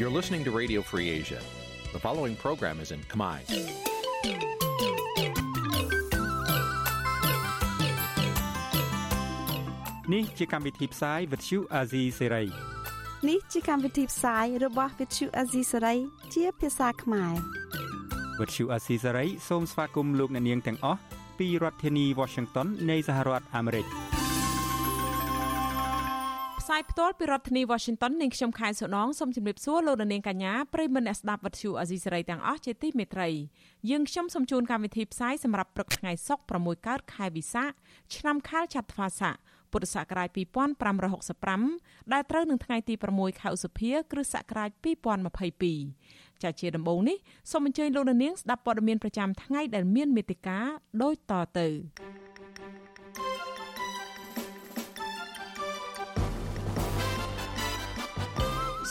You're listening to Radio Free Asia. The following program is in Khmer. នេះជាកម្មវិធីផ្សាយ Vuthu Azizi Serai នេះជាកម្មវិធីផ្សាយរបស់ Vuthu Azizi Serai ជាភាសាខ្មែរ Vuthu Azizi Serai សូមស្វាគមន៍លោកអ្នកនាងទាំងអស់ពីរដ្ឋធានី Washington នៃសហរដ្ឋអាមេរិក ផ្សាយផ្ទាល់ពីរដ្ឋធានី Washington នាងខ្ញុំខែសុណងសូមជម្រាបសួរលោកនាងកញ្ញាប្រិយមិត្តអ្នកស្ដាប់វិទ្យុអាស៊ីសេរីទាំងអស់ជាទីមេត្រីយើងខ្ញុំសូមជូនកម្មវិធីផ្សាយសម្រាប់ព្រឹកថ្ងៃសុក្រ6កើតខែវិសាខឆ្នាំខាលចត្វាស័កពុទ្ធសករាជ2565ដែលត្រូវនឹងថ្ងៃទី6ខែឧសភា គ្រិស្តសករាជ2022ចាជាដំបូងនេះសូមអញ្ជើញលោកនាងស្ដាប់ព័ត៌មានប្រចាំថ្ងៃដែលមានមេត្តាដូចតទៅ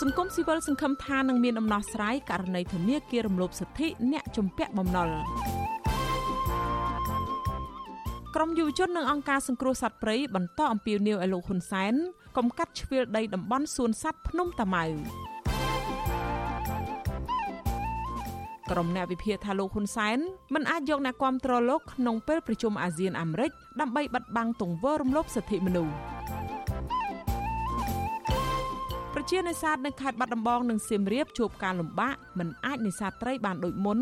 សង្គមស៊ីវិលសង្ឃឹមថានឹងមានដំណោះស្រាយករណីធនាគាររំលោភសិទ្ធិអ្នកជំពាក់បំណុលក្រមយុវជននិងអង្គការសង្គ្រោះសត្វព្រៃបន្តអំពាវនាវឲ្យលោកហ៊ុនសែនកុំកាត់ជ្រឿលដីតំបន់សួនសត្វភ្នំតាម៉ៅក្រុមអ្នកវិភាគថាលោកហ៊ុនសែនមិនអាចយកអ្នកគាំទ្រលោកក្នុងពេលប្រជុំអាស៊ានអាមេរិកដើម្បីបិទបាំងទង្វើរំលោភសិទ្ធិមនុស្សប្រ ជានេសាទនៅខេត្តបាត់ដំបងនិងសៀមរាបជួបការលំបាកមិនអាចនេសាទត្រីបានដូចមុន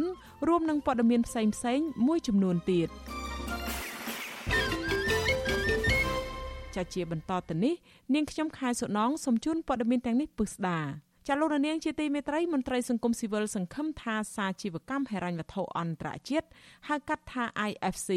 រួមនឹងព័ត៌មានផ្សេងៗមួយចំនួនទៀត។ចាជាបន្តទៅនេះនាងខ្ញុំខែសុណងសូមជូនព័ត៌មានទាំងនេះពិស្ដាចាលោករនាងជាទីមេត្រីមន្ត្រីសង្គមស៊ីវិលសង្ឃឹមថាសាជីវកម្មហិរញ្ញវត្ថុអន្តរជាតិហៅកាត់ថា IFC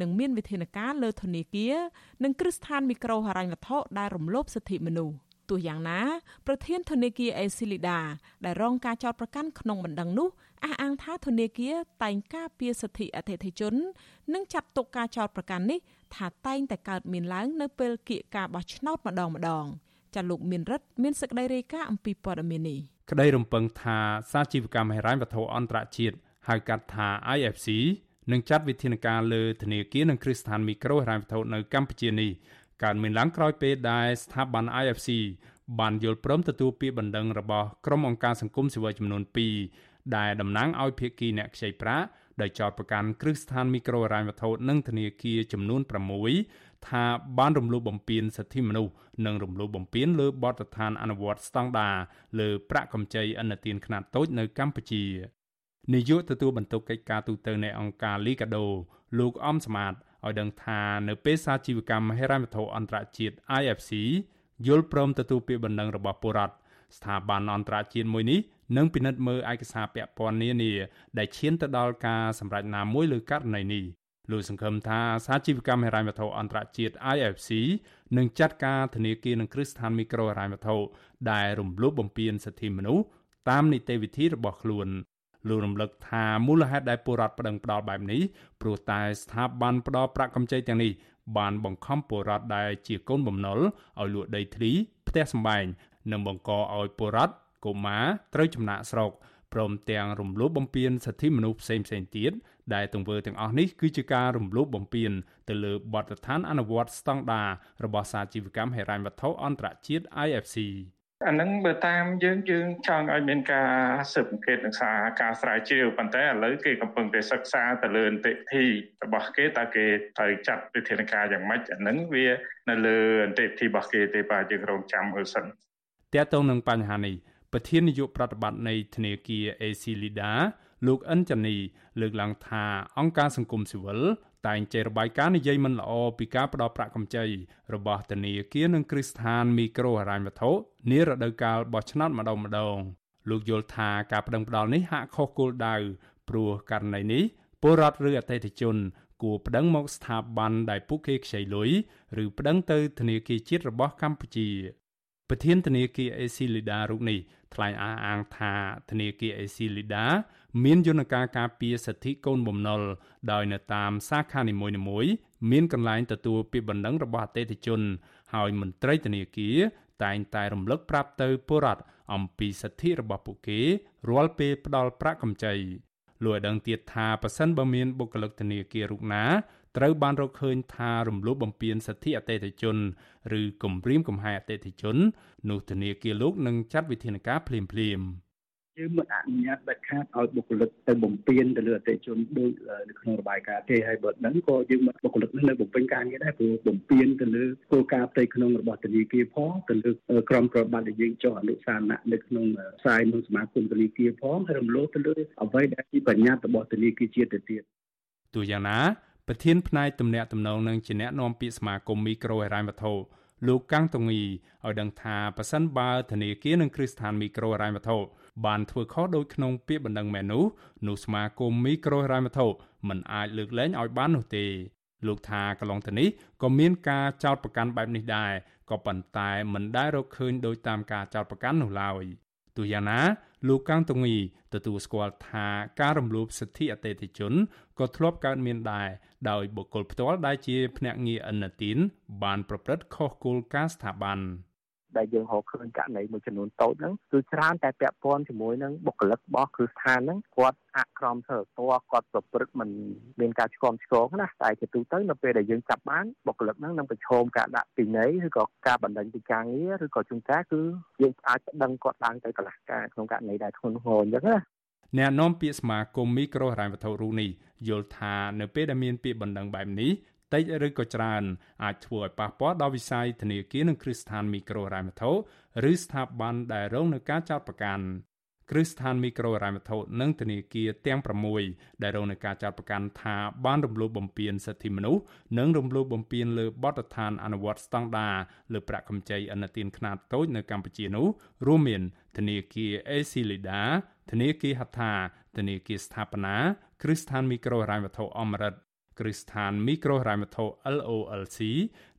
នឹងមានវិធានការលើធនាគារនិងគ្រឹះស្ថានមីក្រូហិរញ្ញវត្ថុដែលរំលោភសិទ្ធិមនុស្ស ទោះយ៉ាងណាប្រធានធនាគារអេស៊ីលីដាដែលរងការចោទប្រកាន់ក្នុងបណ្ដឹងនោះអះអាងថាធនាគារតែងការពារសិទ្ធិអតិថិជន និងចាត់ទុកការចោទប្រកាន់នេះថាតែងតែកើតមានឡើងនៅពេលគៀកការបោះឆ្នោតម្ដងម្ដងចាលោកមានរិទ្ធមានសេចក្តីរាយការណ៍អំពីព័ត៌មាននេះក្តីរំពឹងថាសាជីវកម្មហិរញ្ញវត្ថុអន្តរជាតិហៅកាត់ថា IFC នឹងចាត់វិធានការលើធនាគារនិងគ្រឹះស្ថានមីក្រូហិរញ្ញវត្ថុនៅកម្ពុជានេះ កើតមានឡើងក្រោយពេលដែលស្ថាប័ន IFC បានយល់ព្រមទទួលពាក្យបណ្ដឹងរបស់ក្រុមអង្គការសង្គមស៊ីវិលចំនួន2ដែលតំណាងឲ្យភាគីអ្នកខ្ចីប្រាក់ដោយចោទប្រកាន់គ្រឹះស្ថានមីក្រូហិរញ្ញវត្ថុនិងធនាគារចំនួន6ថាបានរំលោភបំពានសិទ្ធិមនុស្សនិងរំលោភបំពានលើបទដ្ឋានអនុវត្តស្តង់ដារលើប្រាក់កម្ចីឥណទានខ្នាតតូចនៅកម្ពុជានាយកទទួលបន្ទុកកិច្ចការទូតនៃអង្គការ Liga do លោកអំសមាត ឲ្យដឹងថានៅពេលសាជីវកម្មហិរញ្ញវត្ថុអន្តរជាតិ IFC យល់ព្រមទទួលពាក្យបណ្ដឹងរបស់ពលរដ្ឋស្ថាប័នអន្តរជាតិមួយនេះនឹងពិនិត្យមើលឯកសារពាក់ព័ន្ធនានាដែលឈានទៅដល់ការសម្រេចណាមួយលើករណីនេះលោកសង្ឃឹមថាសាជីវកម្មហិរញ្ញវត្ថុអន្តរជាតិ IFC នឹងចាត់ការធនាគារនិងគ្រឹះស្ថានមីក្រូហិរញ្ញវត្ថុដែលរំលោភបំពានសិទ្ធិមនុស្សតាមនីតិវិធីរបស់ខ្លួន លោករំលឹកថាមូលហេតុដែលពលរដ្ឋប្តឹងផ្ដាល់បែបនេះព្រោះតែស្ថាប័នផ្ដល់ប្រាក់កម្ចីទាំងនេះបានបង្ខំពលរដ្ឋដែលជាកូនបំណុលឲ្យលក់ដីធ្លីផ្ទះសម្បែងនិងបង្កឲ្យពលរដ្ឋកុមារត្រូវចំណាក់ស្រុកព្រមទាំងរំលោភបំពានសិទ្ធិមនុស្សផ្សេងផ្សេងទៀតដែលទង្វើទាំងអស់នេះគឺជាការរំលោភបំពានទៅលើបទដ្ឋានអនុវត្តស្តង់ដាររបស់សាជីវកម្មហិរញ្ញវត្ថុអន្តរជាតិ IFC អានឹងបើតាមយើងយើងចង់ឲ្យមានការស៊ើបអង្កេតនិងសារការស្រាវជ្រាវប៉ុន្តែឥឡូវគេកំពុងតែសិក្សាទៅលើនីតិវិធីរបស់គេតើគេត្រូវចាត់វិធានការយ៉ាងម៉េចអានឹងវានៅលើនីតិវិធីរបស់គេទេបាទយើងរងចាំមើលសិនតើតើនឹងបញ្ហានេះប្រធាននាយកប្រតិបត្តិនៃធនាគារ AC Lida លោកអិនចានីលើកឡើងថាអង្គការសង្គមស៊ីវិល តែងចេះរបាយការណ៍និយាយមិនល្អពីការផ្ដល់ប្រាក់កម្ចីរបស់ធនាគារនិងគ្រឹះស្ថានមីក្រូហិរញ្ញវត្ថុនារដូវកាលបោះឆ្នោតម្ដងម្ដងលោកយល់ថាការប្តឹងផ្ដល់នេះហាក់ខុសគោលដៅព្រោះករណីនេះពលរដ្ឋឬអតិថិជន គួរប្តឹងមកស្ថាប័នដែលពួកគេខ្ចីលុយឬប្តឹងទៅធនាគារជាតិរបស់កម្ពុជាប្រធានធនាគារ AC Lida រូបនេះ ថ្លែងអះអាងថាធនាគារ AC Lida មានយន្តការការពារសិទ្ធិកូនបំណុលដោយនៅតាមសាខានីមួយៗមានកន្លែងទទួលពាក្យបណ្ដឹងរបស់អតិថិជន ហើយមន្ត្រីធនាគារតែងតែរំលឹកប្រាប់ទៅពលរដ្ឋអំពីសិទ្ធិរបស់ពួកគេរាល់ពេលផ្ដល់ប្រាក់កម្ចីលោកឲ្យដឹងទៀតថាប៉ះសិនបើមានបុគ្គលិកធនាគាររូបណា ត្រូវបានរកឃើញថារំលោភបំពានសិទ្ធិអតិថិជនឬគំរាមកំហែងអតិថិជន នោះធនាគារលោកនឹងចាត់វិធានការភ្លាមៗ។យើងមិនអនុញ្ញាតដាច់ខាតឲ្យបុគ្គលិកទៅបំពេញទៅលើអតិជនដូចនៅក្នុងរបាយការណ៍ទេហើយបើដឹងក៏យើងមិនបុគ្គលិកនឹងនៅបំពេញការងារដែរព្រោះបំពេញទៅលើគោលការណ៍ផ្ទៃក្នុងរបស់ធនាគារផងទៅលើក្រមប្រតិបត្តិដែលយើងចុះអនុសាសនៈនៅក្នុងផ្សាយក្នុងសមាគមធនាគារផងហើយរំលោភទៅលើអ្វីដែលជាបញ្ញត្តិរបស់ធនាគារជាតិទៅទៀតទោះយ៉ាងណា ប្រធានផ្នែកទំនាក់ទំនងនឹងជាអ្នកនាំពាក្យសមាគមមីក្រូហិរញ្ញវត្ថុលោកកាំងតងីឲ្យដឹងថាប៉ះសិនបើធនាគារនិងគ្រឹះស្ថានមីក្រូហិរញ្ញវត្ថុបានធ្វើខុសដោយក្នុងពាក្យបណ្ដឹងមែននោះនោះសមាគមមីក្រូហិរញ្ញវត្ថុមិនអាចលើកលែងឲ្យបាននោះទេលោកថាកន្លងទៅនេះក៏មានការចោទប្រកាន់បែបនេះដែរក៏ប៉ុន្តែមិនដែលរកឃើញដោយតាមការចោទប្រកាន់នោះឡើយទោះយ៉ាងណា លោកកាំងតងីទទួលស្គាល់ថាការរំលោភសិទ្ធិអតិថិជនក៏ធ្លាប់កើតមានដែរដោយបុគ្គលផ្ទាល់ដែលជាភ្នាក់ងារអនុទានបានប្រព្រឹត្តខុសគោលការណ៍ស្ថាប័ន។ ដែលយើងរកឃើញករណីមួយចំនួនតូចហ្នឹងគឺច្រើនតែពាក់ព័ន្ធជាមួយនឹងបុគ្គលិករបស់គ្រឹះស្ថានហ្នឹងគាត់អក្រមសិលធម៌គាត់ប្រព្រឹត្តមិនមានការឆ្គមឆ្គងណាតែជាទូទៅនៅពេលដែលយើងចាប់បានបុគ្គលិកហ្នឹងនឹងប្រឈមការដាក់ពិន័យឬក៏ការបណ្តេញពីការងារឬក៏ជួនកាលគឺយើងអាចដឹងគាត់ឡើងទៅកន្លះការក្នុងករណីដែលធ្ងន់ធ្ងរអញ្ចឹងណាអ្នកនាំពាក្យសមាគមមីក្រូហិរញ្ញវត្ថុរូនេះយល់ថានៅពេលដែលមានពាក្យបណ្ដឹងបែបនេះ តិចឬក៏ច្រើនអាចធ្វើឲ្យប៉ះពាល់ដល់វិស័យធនាគារនិងគ្រឹះស្ថានមីក្រូហិរញ្ញវត្ថុឬស្ថាប័នដែលរងនឹងការចោទប្រកាន់គ្រឹះស្ថានមីក្រូហិរញ្ញវត្ថុនិងធនាគារទាំង6ដែលរងនឹងការចោទប្រកាន់ថាបានរំលោភបំពានសិទ្ធិមនុស្សនិងរំលោភបំពានលើបទដ្ឋានអនុវត្តស្តង់ដារលើប្រាក់កម្ចីអនុទានខ្នាតតូចនៅកម្ពុជានោះរួមមានធនាគារ AC Lida ធនាគារហត្ថាធនាគារស្ថាបនាគ្រឹះស្ថានមីក្រូហិរញ្ញវត្ថុអមរិត គ្រឹះស្ថានមីក្រូហិរញ្ញវត្ថុ LOLC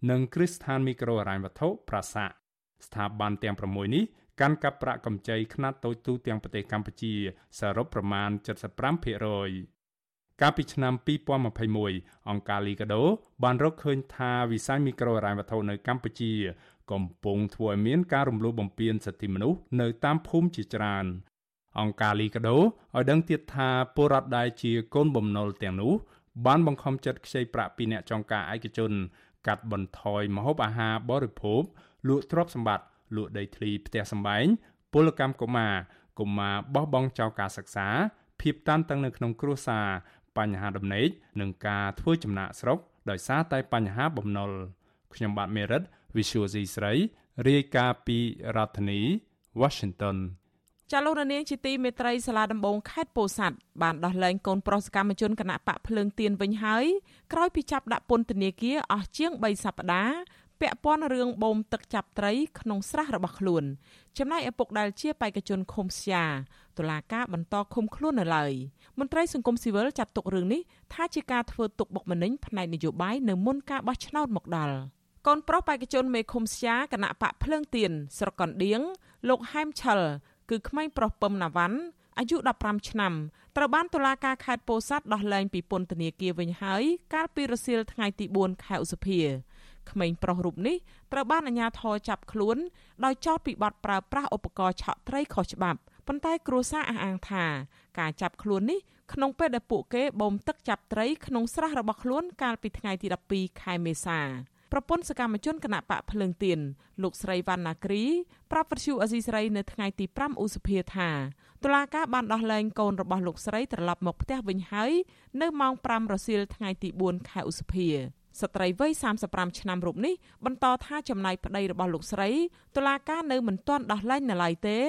និងគ្រឹះស្ថានមីក្រូហិរញ្ញវត្ថុប្រាសាស្ថាប័នទាំង6នេះកាន់កាប់ប្រាក់កម្ចីខ្នាតតូចទូទាំងប្រទេសកម្ពុជា សរុបប្រមាណ75%កាលពីឆ្នាំ2021អង្គការ Liga do បានរកឃើញថាវិស័យមីក្រូហិរញ្ញវត្ថុនៅកម្ពុជា កំពុងធ្វើឲ្យមានការរំលោភបំពានសិទ្ធិមនុស្សនៅតាមភូមិជាច្រើនអង្គការ Liga do ឲ្យដឹងទៀតថាពលរដ្ឋដែលជាកូនបំណុលទាំងនោះ បានបង្ខំចិត្តខ្ចីប្រាក់ពីអ្នកចងការឯកជន កាត់បន្ថយម្ហូបអាហារបរិភោគលក់ទ្រព្យសម្បត្តិលក់ដីធ្លីផ្ទះសម្បែងពលកម្មកុមារកុមារបោះបង់ចោលការសិក្សាភាពតានតឹងនៅក្នុងគ្រួសារបញ្ហាដំណេកនិងការធ្វើចំណាកស្រុកដោយសារតែបញ្ហាបំណុលខ្ញុំបាទមេរិត Visual C ស្រីរាយការណ៍ពីរដ្ឋធានី Washington ចាលោកនាងជាទីមេត្រីសាលាដំបងខេត្តពោធិ៍សាត់បានដោះលែងកូនប្រុសសកម្មជនគណៈបកភ្លើងទៀនវិញហើយក្រោយពីចាប់ដាក់ពន្ធនាគារអស់ជាង3សប្តាហ៍ពាក់ព័ន្ធរឿងបូមទឹកចាប់ត្រីក្នុងស្រះរបស់ខ្លួន ចំណែកឪពុកដែលជាបេក្ខជនឃុំស្យាតុលាការបន្តឃុំខ្លួននៅឡើយមន្ត្រីសង្គមស៊ីវិលចាត់ទុករឿងនេះថាជាការធ្វើទុកបុកម្នេញផ្នែកនយោបាយនៅមុនការបោះឆ្នោតមកដល់កូនប្រុសបេក្ខជនមេឃុំស្យាគណៈបកភ្លើងទៀនស្រុកកណ្ដៀងលោកហែមឆិល គឺក្មេងប្រុសពឹមណាវ៉ាន់អាយុ15ឆ្នាំត្រូវបានតុលាការខេត្តពោធិ៍សាត់ដោះលែងពីពន្ធនាគារវិញហើយកាលពីរសៀលថ្ងៃទី4ខែឧសភាក្មេងប្រុសរូបនេះត្រូវបានអាជ្ញាធរចាប់ខ្លួនដោយចោទពីបទប្រើប្រាស់ឧបករណ៍ឆក់ត្រីខុសច្បាប់ប៉ុន្តែគ្រួសារអះអាងថាការចាប់ខ្លួននេះក្នុងពេលដែលពួកគេបូមទឹកចាប់ត្រីក្នុងស្រះរបស់ខ្លួនកាលពីថ្ងៃទី12ខែមេសា ប្រពន្ធសកម្មជនគណៈបកភ្លើងទៀនលោកស្រីវណ្ណាគ្រីប្រាប់វិទ្យុអេស៊ីស្រីនៅថ្ងៃទី5ឧសភាថាតុលាការបានដោះលែងកូនរបស់លោកស្រីត្រឡប់មកផ្ទះវិញហើយនៅម៉ោង5រសៀលថ្ងៃទី4ខែឧសភាស្ត្រីវ័យ35ឆ្នាំរូបនេះបន្តថាចំណាយប្តីរបស់លោកស្រីតុលាការនៅមិនទាន់ដោះលែងនៅឡើយទេ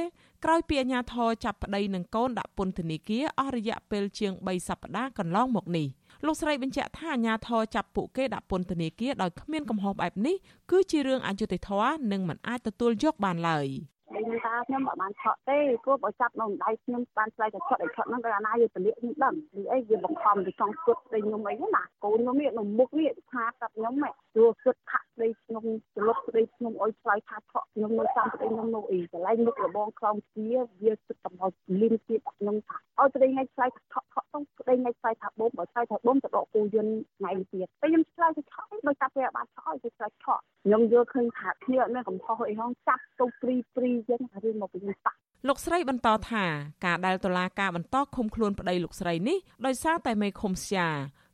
ក្រោយពីអាជ្ញាធរចាប់ប្តីនិងកូនដាក់ពន្ធនាគារអស់រយៈពេលជាង3សប្តាហ៍កន្លងមកនេះ។ លោកស្រីបញ្ជាក់ថាអាញាធរចាប់ពួកគេដាក់ពន្ធនាគារដោយគ្មានកំហុសបែបនេះគឺជារឿងអយុត្តិធម៌និងមិនអាចទទួលយកបានឡើយលេងថាខ្ញុំអត់បានឆក់ទេព្រោះបើចាប់នៅដៃខ្ញុំបានឆ្លៃតែឆក់តែឆក់ហ្នឹងដល់អាណាយកតលៀកខ្ញុំដឹងពីអីវាបង្ខំទៅចង់គត់ទៅខ្ញុំអីណាកូនខ្ញុំនេះនៅមុខនេះថាប្រាប់ខ្ញុំហ៎ព្រោះគិតថាក់ស្ដីខ្ញុំច្រឡុកស្ដីខ្ញុំអុយឆ្លើយថាឆក់ខ្ញុំនៅចាំស្ដីខ្ញុំនៅអីកន្លែងមុខរបងខ្លងជាវាគិតកំហុសលីនទៀតខ្ញុំថាឲ្យស្ដីថ្ងៃឆ្លើយថាឆក់ ឆក់ទៅស្ដីថ្ងៃឆ្លើយថាបូមបើឆ្លើយថាបូមទៅដកគូយន្តថ្ងៃទៀតតែខ្ញុំឆ្លើយថាឆក់ដោយចាប់ពេលបានឆក់ឲ្យឆ្លើយឆក់ខ្ញុំយល់ឃើញថាគ្នាអត់មានកំហុសអីហងចាប់ទៅព្រីព្រីចឹងរឿងមកពីប៉ះលោកស្រីបន្តថាការដែលតុលាការបន្តឃុំខ្លួនប្តីលោកស្រីនេះដោយសារតែមេឃុំស្យា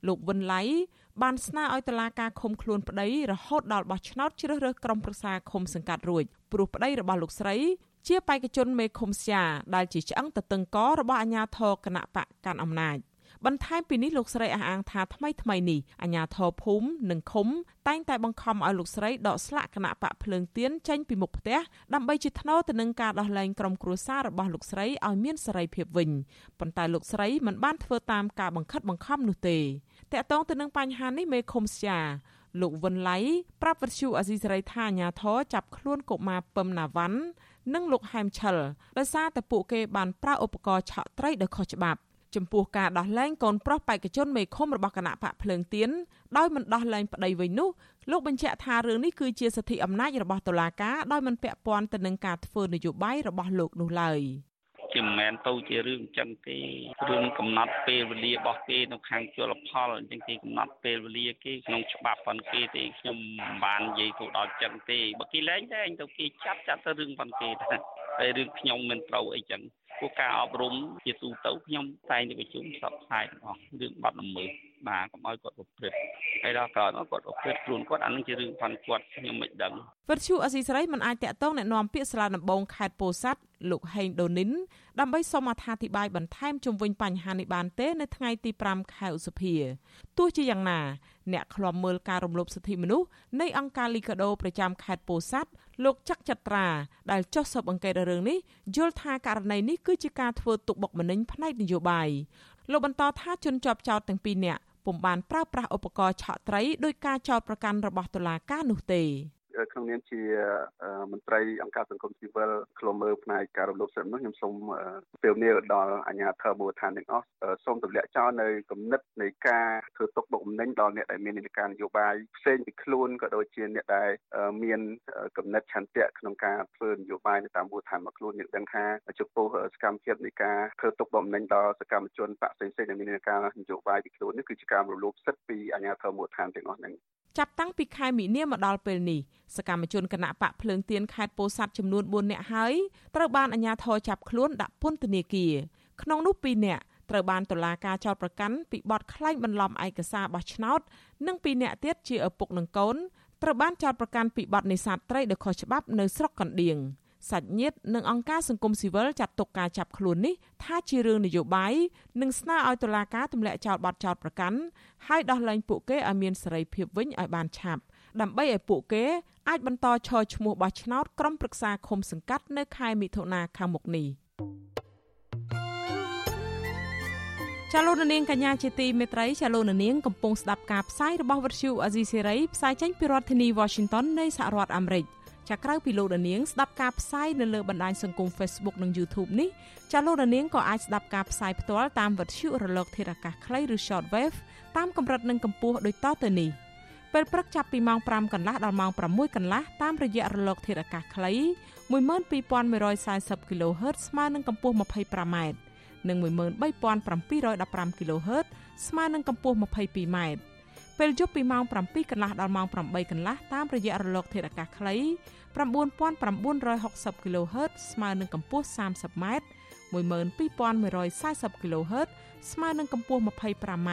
លោកវិនឡៃបានស្នើឲ្យតុលាការឃុំខ្លួនប្តីរហូតដល់បោះឆ្នោតជ្រើសរើសក្រុមប្រឹក្សាឃុំសង្កាត់រួចព្រោះប្តីរបស់លោកស្រី ជាបេក្ខជនមេឃុំសៀដែលជាឆ្អឹងតតឹងករបស់អាជ្ញាធរគណៈបកកាន់អំណាចបន្ថែមពីនេះលោកស្រីអះអាងថាថ្មីថ្មីនេះអាជ្ញាធរភូមិនិងឃុំតែងតែបង្ខំឲ្យលោកស្រីដកស្លាកគណៈបកភ្លើងទៀនចេញពីមុខផ្ទះដើម្បីជាថ្នូរទៅនឹងការដោះលែងក្រុមគ្រួសាររបស់លោកស្រីឲ្យមានសេរីភាពវិញប៉ុន្តែលោកស្រីមិនបានធ្វើតាមការបង្ខិតបង្ខំនោះទេតកតងទៅនឹងបញ្ហានេះមេឃុំស្យាលោកវិនឡៃប្រាប់វិទ្យុអាស៊ីសេរីថាអាញាធរចាប់ខ្លួនកុមារពឹមណាវ៉ាន់ និងលោកហែមឆិលដោយសារតែពួកគេបានប្រើឧបករណ៍ឆក់ត្រីដោយខុសច្បាប់ចំពោះការដោះលែងកូនប្រុសបេក្ខជនមេឃុំរបស់គណៈបកភ្លើងទៀនដោយមិនដោះលែងប្តីវិញនោះលោកបញ្ជាក់ថារឿងនេះគឺជាសិទ្ធិអំណាចរបស់តុលាការដោយមិនពាក់ព័ន្ធទៅនឹងការធ្វើនយោបាយរបស់លោកនោះឡើយ។ ជាមិនមែនទៅជារឿងអញ្ចឹងទេរឿងកំណត់ពេលវេលារបស់គេនៅខាងជលផលអញ្ចឹងគេកំណត់ពេលវេលាគេក្នុងច្បាប់ប៉ុនគេទេខ្ញុំមិនបាននិយាយទៅដល់អញ្ចឹងទេបើគេលែងតែអញទៅគេចាប់ចាប់ទៅរឿងប៉ុនគេតែរឿងខ្ញុំមិនត្រូវអីចឹងពួកការអប់រំជាទូទៅខ្ញុំតែងតែប្រជុំសពផ្សាយទាំងអស់រឿងបាត់ល្មើស បាទកុំឲ្យគាត់ប្រព្រឹត្តហើយដល់ក្រោយមកគាត់ប្រព្រឹត្តខ្លួនគាត់អានឹងជារឿងផាន់គាត់ខ្ញុំមិនដឹងវិទ្យុអស៊ីសេរីមិនអាចតាក់ទងណែនាំពាក្យសាលាដំបងខេត្តពោធិ៍សាត់លោកហេងដូនីនដើម្បីសូមអត្ថាធិប្បាយបន្ថែមជុំវិញបញ្ហានេះបានទេនៅថ្ងៃទី5ខែឧសភាទោះជាយ៉ាងណា អ្នកឃ្លាំមើលការរំលោភសិទ្ធិមនុស្សនៃអង្គការ Liga do ប្រចាំខេត្តពោធិ៍សាត់លោកចាក់ចត្រាដែលចុះស៊ើបអង្កេតរឿងនេះយល់ថាករណីនេះគឺជាការធ្វើទុកបុកម្នេញផ្នែកនយោបាយលោកបន្តថាជនជាប់ចោតទាំងពីរនាក់ ពុំបានប្រើប្រាស់ឧបករណ៍ឆក់ត្រីដោយការចោទប្រកាន់របស់តុលាការនោះទេ ក្នុងនាមជាមន្ត្រីអង្គការសង្គមស៊ីវិលខ្លុំមើលផ្នែកការរំលោភសិទ្ធិមនុស្សខ្ញុំសូមពេលនេះដល់អាជ្ញាធរមូលដ្ឋានទាំងអស់សូមទម្លាក់ចោលនៅគំនិតនៃការធ្វើទុកបុកម្នេញដល់អ្នកដែលមាននីតិការនយោបាយផ្សេងពីខ្លួនក៏ដូចជាអ្នកដែលមានគំនិតឆន្ទៈក្នុងការធ្វើនយោបាយនៅតាមមូលដ្ឋានរបស់ខ្លួនយើងដឹងថាចំពោះសកម្មភាពនៃការធ្វើទុកបុកម្នេញដល់សកម្មជនបកផ្សេងៗដែលមាននីតិការនយោបាយពីខ្លួននេះគឺជាការរំលោភសិទ្ធិពីអាជ្ញាធរមូលដ្ឋានទាំងអស់ហ្នឹង ចាប់តាំងពីខែមីនាមកដល់ពេលនេះសកម្មជនគណៈបកភ្លើងទៀនខេត្តពោធិ៍សាត់ចំនួន4នាក់ហើយត្រូវបានអាជ្ញាធរចាប់ខ្លួនដាក់ពន្ធនាគារក្នុងនោះ2នាក់ត្រូវបានតុលាការចោទប្រកាន់ពីបទក្លែងបន្លំឯកសារបោះឆ្នោត និង2នាក់ទៀតជាឪពុកនិងកូនត្រូវបានចោទប្រកាន់ពីបទនេសាទត្រីដោយខុសច្បាប់នៅស្រុកកណ្ដៀង សាច់ញាតិនិងអង្គការសង្គមស៊ីវិលចាត់ទុកការចាប់ខ្លួននេះថាជារឿងនយោបាយនិងស្នើឲ្យតុលាការទម្លាក់ចោលបទចោទប្រកាន់ហើយដោះលែងពួកគេឲ្យមានសេរីភាពវិញឲ្យបានឆាប់ដើម្បីឲ្យពួកគេអាចបន្តឈរឈ្មោះបោះឆ្នោតក្រុមប្រឹក្សាឃុំសង្កាត់នៅខែមិថុនាខាងមុខនេះចាលោករនាងកញ្ញាជាទីមេត្រីចាលោករនាងកំពុងស្ដាប់ការផ្សាយរបស់វិទ្យុអាស៊ីសេរីផ្សាយចេញពីរដ្ឋធានី Washington នៃសហរដ្ឋអាមេរិក ចាក្រៅពីលោករនាងស្ដាប់ការផ្សាយនៅលើបណ្ដាញសង្គម Facebook និង YouTube នេះចាលោករនាងក៏អាចស្ដាប់ការផ្សាយផ្ទាល់តាមវិទ្យុរលកធាតុអាកាសខ្លីឬ Shortwave តាមកម្រិតនិងកម្ពស់ដូចតទៅនេះពេលព្រឹកចាប់ពីម៉ោង5កន្លះដល់ម៉ោង6កន្លះតាមរយៈរលកធាតុអាកាសខ្លី12140 kHz ស្មើនឹងកម្ពស់ 25m និង13715 kHz ស្មើនឹងកម្ពស់ 22m ពេលយប់ពីម៉ោង7កន្លះដល់ម៉ោង8កន្លះតាមរយៈរលកធាតុអាកាសខ្លី9960 kHz ស្មើនឹងកម្ពស់ 30m 12140 kHz ស្មើនឹងកម្ពស់ 25m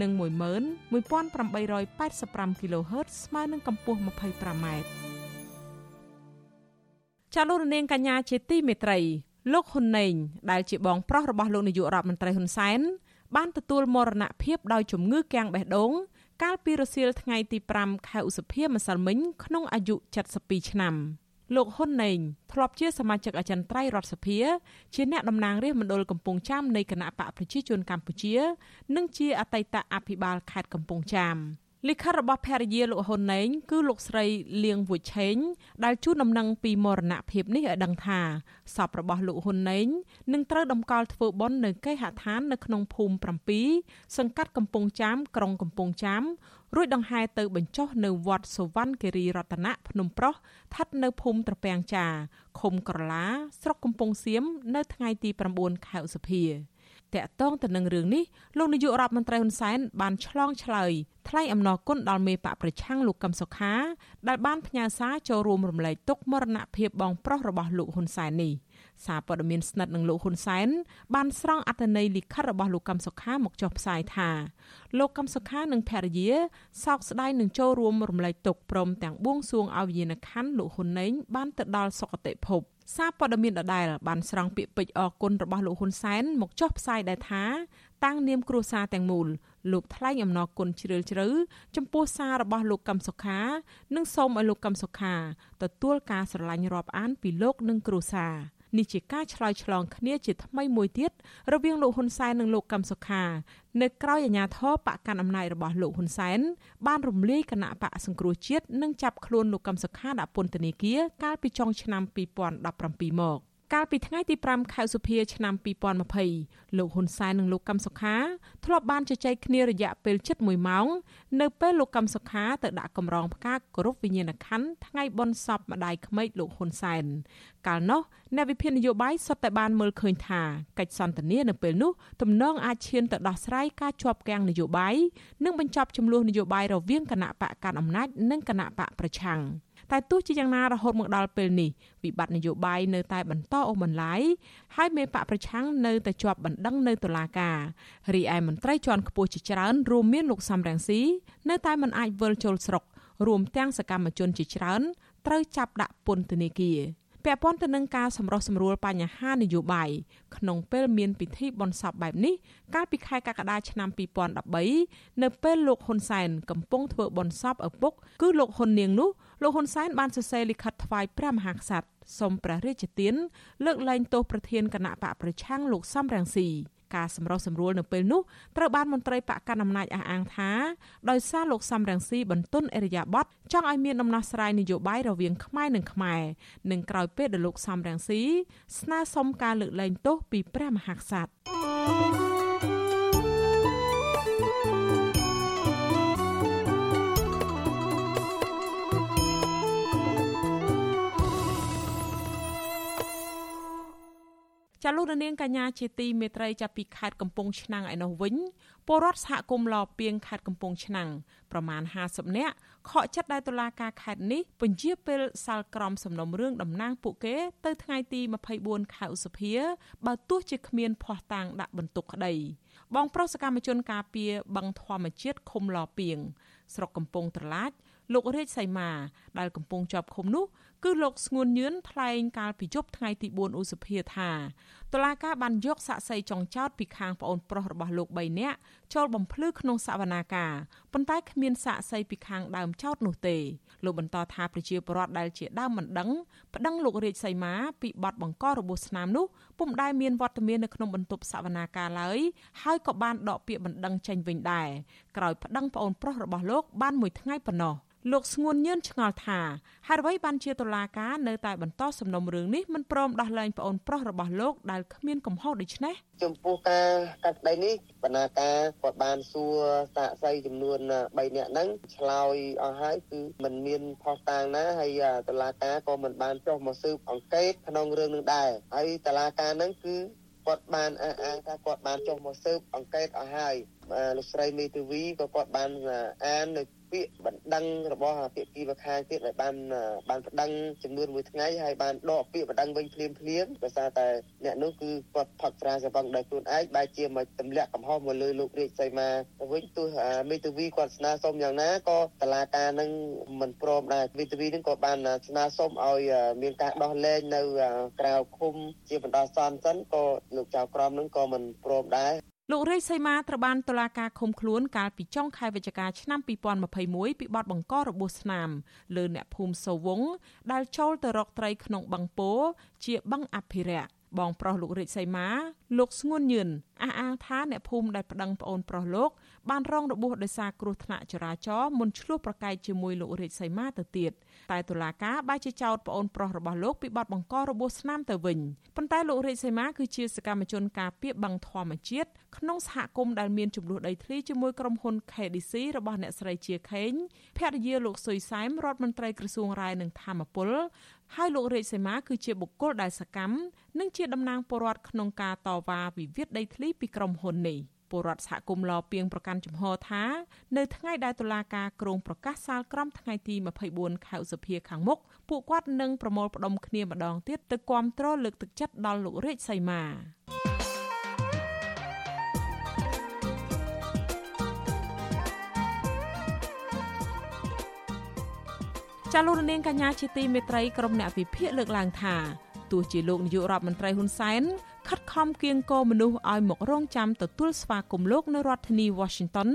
និង11885 kHz ស្មើនឹងកម្ពស់ 25m ចាលោករនាងកញ្ញាជាទីមេត្រីលោកហ៊ុនណេងដែលជាបងប្រុសរបស់លោកនាយករដ្ឋមន្ត្រីហ៊ុនសែនបានទទួលមរណភាពដោយជំងឺគាំងបេះដូង កាលពីរសៀលថ្ងៃទី5ខែឧសភាម្សិលមិញក្នុងអាយុ72ឆ្នាំលោកហ៊ុនណេងធ្លាប់ជាសមាជិកអចិន្ត្រៃយ៍រដ្ឋសភា ជាអ្នកតំណាងរាស្ត្រមណ្ឌលកំពង់ចាមនៃគណៈបកប្រជាជនកម្ពុជា និងជាអតីតអភិបាលខេត្តកំពង់ចាម។ លិខិតរបស់ភរិយាលោកហ៊ុនណេងគឺលោកស្រីលៀងវុឆេងដែលជូនដំណឹងពីមរណភាពនេះឲ្យដឹងថាសពរបស់លោកហ៊ុនណេងនឹងត្រូវតម្កល់ធ្វើបុណ្យនៅគេហដ្ឋាននៅក្នុងភូមិ7សង្កាត់កំពង់ចាមក្រុងកំពង់ចាមរួចដង្ហែទៅបញ្ចុះនៅវត្តសវណ្ណគិរីរតនៈភ្នំប្រុសស្ថិតនៅភូមិត្រពាំងចាឃុំក្រឡាស្រុកកំពង់សៀមនៅថ្ងៃទី9ខែឧសភា តកតងទៅនឹងរឿងនេះលោកនាយករដ្ឋមន្ត្រីហ៊ុនសែនបានឆ្លងឆ្លើយថ្លែងអំណរគុណដល់មេបកប្រឆាំងលោកកឹមសុខាដែលបានផ្ញើសារចូលរួមរំលែកទុក្ខមរណភាពបងប្រុសរបស់លោកហ៊ុនសែននេះ សារព័ត៌មានស្និទ្ធនឹងលោកហ៊ុនសែនបានស្រង់អត្ថន័យលិខិតរបស់លោកកឹមសុខាមកចុះផ្សាយថាលោកកឹមសុខានិងភរិយាសោកស្ដាយនឹងចូលរួមរំលែកទុក្ខព្រមទាំងបួងសួងឲ្យវិញ្ញាណក្ខន្ធលោកហ៊ុនណេងបានទៅដល់សុគតិភពសារព័ត៌មានដដែលបានស្រង់ពាក្យពេចន៍អគុណរបស់លោកហ៊ុនសែនមកចុះផ្សាយដែរថាតាំងនាមគ្រួសារទាំងមូលលោកថ្លែងអំណរគុណជ្រាលជ្រៅចំពោះសាររបស់លោកកឹមសុខា និងសូមឲ្យលោកកឹមសុខាទទួលការស្រឡាញ់រាប់អានពីលោកនិងគ្រួសារ នេះជាការឆ្លើយឆ្លងគ្នាជាថ្មីមួយទៀតរវាងលោកហ៊ុនសែននិងលោកកឹមសុខានៅក្រៅអាញាធរបកកាន់អំណាចរបស់លោកហ៊ុនសែនបានរំលាយគណៈបកសង្គ្រោះជាតិនិងចាប់ខ្លួនលោកកឹមសុខាដាក់ពន្ធនាគារកាលពីចុងឆ្នាំ2017មក កាលពីថ្ងៃទី5ខែសុភាឆ្នាំ2020លោកហ៊ុនសែននិងលោកកឹមសុខាធ្លាប់បានជជែកគ្នារយៈពេលជិត1ម៉ោងនៅពេលលោកកឹមសុខាទៅដាក់កម្រងផ្កាគោរពវិញ្ញាណក្ខន្ធថ្ងៃបុណ្យសពម្ដាយក្មេកលោកហ៊ុនសែនកាលនោះអ្នកវិភាគនយោបាយសុទ្ធតែបានមើលឃើញថាកិច្ចសន្ទនានៅពេលនោះទំនងអាចឈានទៅដោះស្រាយការជាប់គាំងនយោបាយនិងបញ្ចប់ចំនួននយោបាយរវាងគណៈបកកាន់អំណាចនិងគណៈបកប្រឆាំង។ តែទោះជាយ៉ាងណារហូតមកដល់ពេលនេះវិបត្តិនយោបាយនៅតែបន្តអូសបន្លាយហើយមេបកប្រឆាំងនៅតែជាប់បណ្ដឹងនៅតុលាការរីឯមន្ត្រីជាន់ខ្ពស់ជាច្រើនរួមមានលោកសំរងស៊ីនៅតែមិនអាចវិលចូលស្រុករួមទាំងសកម្មជនជាច្រើនត្រូវចាប់ដាក់ពន្ធនាគារពាក់ព័ន្ធទៅនឹងការសម្រុះសម្រួលបញ្ហានយោបាយក្នុងពេលមានពិធីបុណ្យសពបែបនេះកាលពីខែកក្កដាឆ្នាំ2013នៅពេលលោកហ៊ុនសែនកំពុងធ្វើបុណ្យសពឪពុកគឺលោកហ៊ុននាងនោះ លោកហ៊ុនសែនបានសរសេរលិខិតថ្វាយព្រះមហាក្សត្រសូមព្រះរាជទានលើកលែងទោសប្រធានគណៈបកប្រឆាំងលោកសំរងស៊ីការសម្រុះសម្រួលនៅពេលនោះត្រូវបានមន្ត្រីបកកណ្ដាលអំណាចអះអាងថាដោយសារលោកសំរងស៊ីបន្ទន់អរិយាប័ត្រចង់ឲ្យមានដំណោះស្រាយនយោបាយរវាងខ្មែរនិងខ្មែរនិងក្រោយពេលដែលលោកសំរងស៊ីស្នើសុំការលើកលែងទោសពីព្រះមហាក្សត្រ ចាលោកនាងកញ្ញាជាទីមេត្រីចាប់ពីខេត្តកំពង់ឆ្នាំងឯនោះវិញពលរដ្ឋសហគមន៍ឡពីងខេត្តកំពង់ឆ្នាំងប្រមាណ50នាក់ខកចិត្តដែលតុលាការខេត្តនេះពន្យាពេលសាលក្រមសំណុំរឿងតំណាងពួកគេទៅថ្ងៃទី24ខែឧសភាបើទោះជាគ្មានភ័ស្តុតាងដាក់បន្ទុកក្តីបងប្រុសសកម្មជនការពារបឹងធម្មជាតិឃុំឡពីងស្រុកកំពង់ត្រឡាចលោករាជសីមាដែលកំពុងជាប់ឃុំនោះ គឺលោកស្ងួនញឿនថ្លែងកាលពីយប់ថ្ងៃទី4ឧសភាថាតុលាការបានយកសាក់សីចុងចោតពីខាងប្អូនប្រុសរបស់លោក3នាក់ចូលបំភ្លឺក្នុងសវនាការប៉ុន្តែគ្មានសាក់សីពីខាងដើមចោតនោះទេលោកបន្តថាប្រជាពលរដ្ឋដែលជាដើមមិនដឹងប្តឹងលោករាជសីមាពីបទបង្ករបួសស្នាមនោះពុំដែលមានវត្តមាននៅក្នុងបន្ទប់សវនាការឡើយហើយក៏បានដកពាក្យបណ្ដឹងចេញវិញដែរក្រោយប្តឹងប្អូនប្រុសរបស់លោកបានមួយថ្ងៃប៉ុណ្ណោះលោកស្ងួនញឿនឆ្ងល់ថាហេតុអ្វីបានជាតុលាការនៅតែបន្តសំណុំរឿងនេះមិនព្រមដោះលែងប្អូនប្រុសរបស់លោកដែលគ្មានកំហុសដូច្នេះចំពោះការកាត់ក្តីនេះបណ្ណាការគាត់បានសួរសាកសីចំនួន3នាក់ហ្នឹងឆ្លើយអស់ហើយគឺมันមានផុសតាងណាហើយតុលាការក៏មិនបានចុះមកស៊ើបអង្កេតក្នុងរឿងនឹងដែរហើយតុលាការហ្នឹងគឺគាត់បានអះអាងថាគាត់បានចុះមកស៊ើបអង្កេតអស់ហើយលោកស្រីមេធាវីក៏គាត់បានអាននៅ ពាក្យបណ្ដឹងរបស់ភាគីម្ខាងទៀតដែលបានបានបណ្ដឹងចំនួនមួយថ្ងៃហើយបានដកពាក្យបណ្ដឹងវិញភ្លាមភ្លាមដោយសារតែអ្នកនោះគឺគាត់ផឹកស្រាសបងដោយខ្លួនឯងបែរជាមកទម្លាក់កំហុសមកលើលោករាជសីមាទៅវិញទោះមេធាវីគាត់ស្នើសុំយ៉ាងណាក៏តឡាការនឹងមិនព្រមដែរមេធាវីនឹងក៏បានស្នើសុំឲ្យមានការដោះលែងនៅក្រៅឃុំជាបណ្ដោះអាសន្នសិនក៏លោកចៅក្រមនឹងក៏មិនព្រមដែរ លោករាជសីមាត្រូវបានតុលាការឃុំខ្លួនកាលពីចុងខែវិច្ឆិកាឆ្នាំ2021ពីបទបង្ករបួសស្នាមលើអ្នកភូមិសូវងដែលចូលទៅរកត្រីក្នុងបឹងពោជាបឹងអភិរក្សបងប្រុសលោករាជសីមាលោកស្ងួនញឿនអះអាងថាអ្នកភូមិដែលប្តឹងប្អូនប្រុសលោកបានរងរបួសដោយសារគ្រោះថ្នាក់ចរាចរណ៍មុនឆ្លោះប្រកែកជាមួយលោករាជសីមាទៅទៀត តែតុលាការបែរជាចោទប្អូនប្រុសរបស់លោកពីបទបង្ករបួសស្នាមទៅវិញប៉ុន្តែលោករាជសីមាគឺជាសកម្មជនការពារបឹងធម្មជាតិក្នុងសហគមន៍ដែលមានចំនួនដីធ្លីជាមួយក្រុមហ៊ុន KDC របស់អ្នកស្រីជាខេងភរិយាលោកសុយសែមរដ្ឋមន្ត្រីក្រសួងរាយនឹងធម្មពលហើយលោករាជសីមាគឺជាបុគ្គលដែលសកម្មនិងជាតំណាងពលរដ្ឋក្នុងការតវ៉ាវិវាទដីធ្លីពីក្រុមហ៊ុននេះ ពលរដ្ឋសហគមន៍លពីងប្រកាន់ជំហរថានៅថ្ងៃដែលតុលាការក្រុងប្រកាសសាលក្រមថ្ងៃទី24ខែឧសភាខាងមុខពួកគាត់នឹងប្រមូលផ្ដុំគ្នាម្ដងទៀតទៅគាំទ្រលើកទឹកចិត្តដល់លោករាជសីមាចាលោករនាងកញ្ញាជាទីមេត្រីក្រុមអ្នកវិភាគលើកឡើងថាទោះជាលោកនាយករដ្ឋមន្ត្រីហ៊ុនសែន ខិតខំគៀងគរមនុស្សឲ្យមករងចាំទទួលស្វាគមន៍លោកនៅរដ្ឋធានី Washington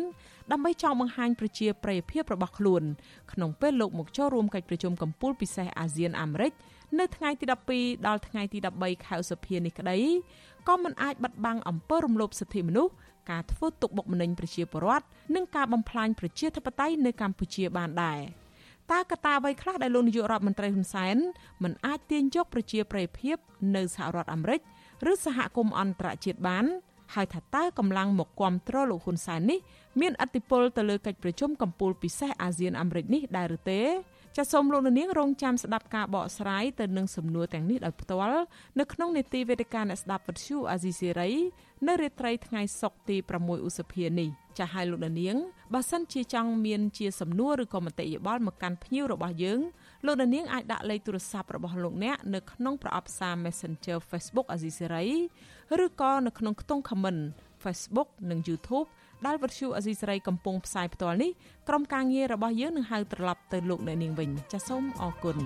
ដើម្បីចង់បង្ហាញប្រជាប្រិយភាពរបស់ខ្លួនក្នុងពេលលោកមកចូលរួមកិច្ចប្រជុំកំពូលពិសេសអាស៊ានអាមេរិកនៅថ្ងៃទី12ដល់ថ្ងៃទី13ខែឧសភានេះក្តីក៏មិនអាចបិទបាំងអំពើរំលោភសិទ្ធិមនុស្សការធ្វើទុកបុកម្នេញប្រជាពលរដ្ឋនិងការបំផ្លាញប្រជាធិបតេយ្យនៅកម្ពុជាបានដែរ។តើកត្តាអ្វីខ្លះដែលលោកនាយករដ្ឋមន្ត្រីហ៊ុនសែនមិនអាចទាញយកប្រជាប្រិយភាពនៅសហរដ្ឋអាមេរិក ឬសហគមន៍អន្តរជាតិបានហើយថាតើកម្លាំងមកគ្រប់គ្រងលោកហ៊ុនសែននេះមានអធិបុលទៅលើកិច្ចប្រជុំកំពូលពិសេសអាស៊ានអាមេរិកនេះដែរឬទេចាសសូមលោកនាងរងចាំស្ដាប់ការបកស្រាយទៅនឹងសំណួរទាំងនេះដោយផ្ទាល់នៅក្នុងនេតិវេទិកាអ្នកស្ដាប់វិទ្យុអាស៊ីសេរីនៅរាត្រីថ្ងៃសុក្រទី6ឧសភានេះចាសឲ្យលោកនាងបើសិនជាចង់មានជាសំណួរឬក៏មតិយោបល់មកកាន់ភ្ញៀវរបស់យើង លោកនាងអាចដាក់លេខទូរស័ព្ទរបស់លោកអ្នកនៅក្នុងប្រអប់សារ Messenger Facebook អាស៊ីសេរីឬក៏នៅក្នុងខ្ទង់ comment Facebook និង YouTube ដែលវិទ្យុអេស៊ីសរ៉ៃកំពុងផ្សាយផ្ទាល់នេះក្រុមការងាររបស់យើងនឹងហៅត្រឡប់ទៅលោកអ្នកនាងវិញចាសសូមអរគុណ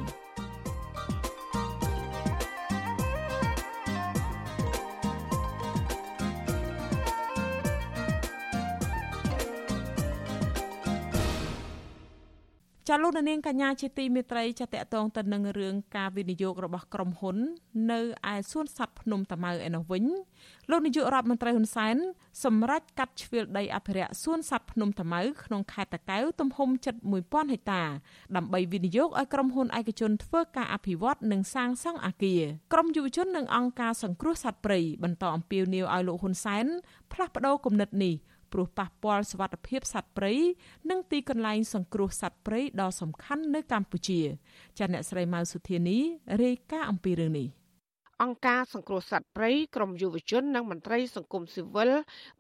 ចាលោកនាងកញ្ញាជាទីមេត្រីចាតកតងទៅនឹងរឿងការវិនិយោគរបស់ក្រុមហ៊ុន នៅឯសួនសត្វភ្នំតាម៉ៅឯនោះវិញលោកនាយករដ្ឋមន្ត្រីហ៊ុនសែនសម្រេចកាត់ជ្រឿលដីអភិរក្សសួនសត្វភ្នំតាម៉ៅក្នុងខេត្តតាកែវទំហំជិត1000ហិកតាដើម្បីវិនិយោគឲ្យក្រុមហ៊ុនឯកជនធ្វើការអភិវឌ្ឍនិងសាងសង់អគារក្រុមយុវជននិងអង្គការសង្គ្រោះសត្វព្រៃបន្តអំពាវនាវឲ្យលោកហ៊ុនសែនផ្លាស់ប្តូរគំនិតនេះ ព្រោះប៉ះពាល់សវត្ថិភាពសត្វព្រៃនិងទីកន្លែងសង្គ្រោះសត្វព្រៃដ៏សំខាន់នៅកម្ពុជាចាអ្នកស្រីម៉ៅសុធានីរាយការណ៍អំពីរឿងនេះ អង្គការសង្គ្រោះសត្វព្រៃក្រមយុវជននិងមន្ត្រីសង្គមស៊ីវិល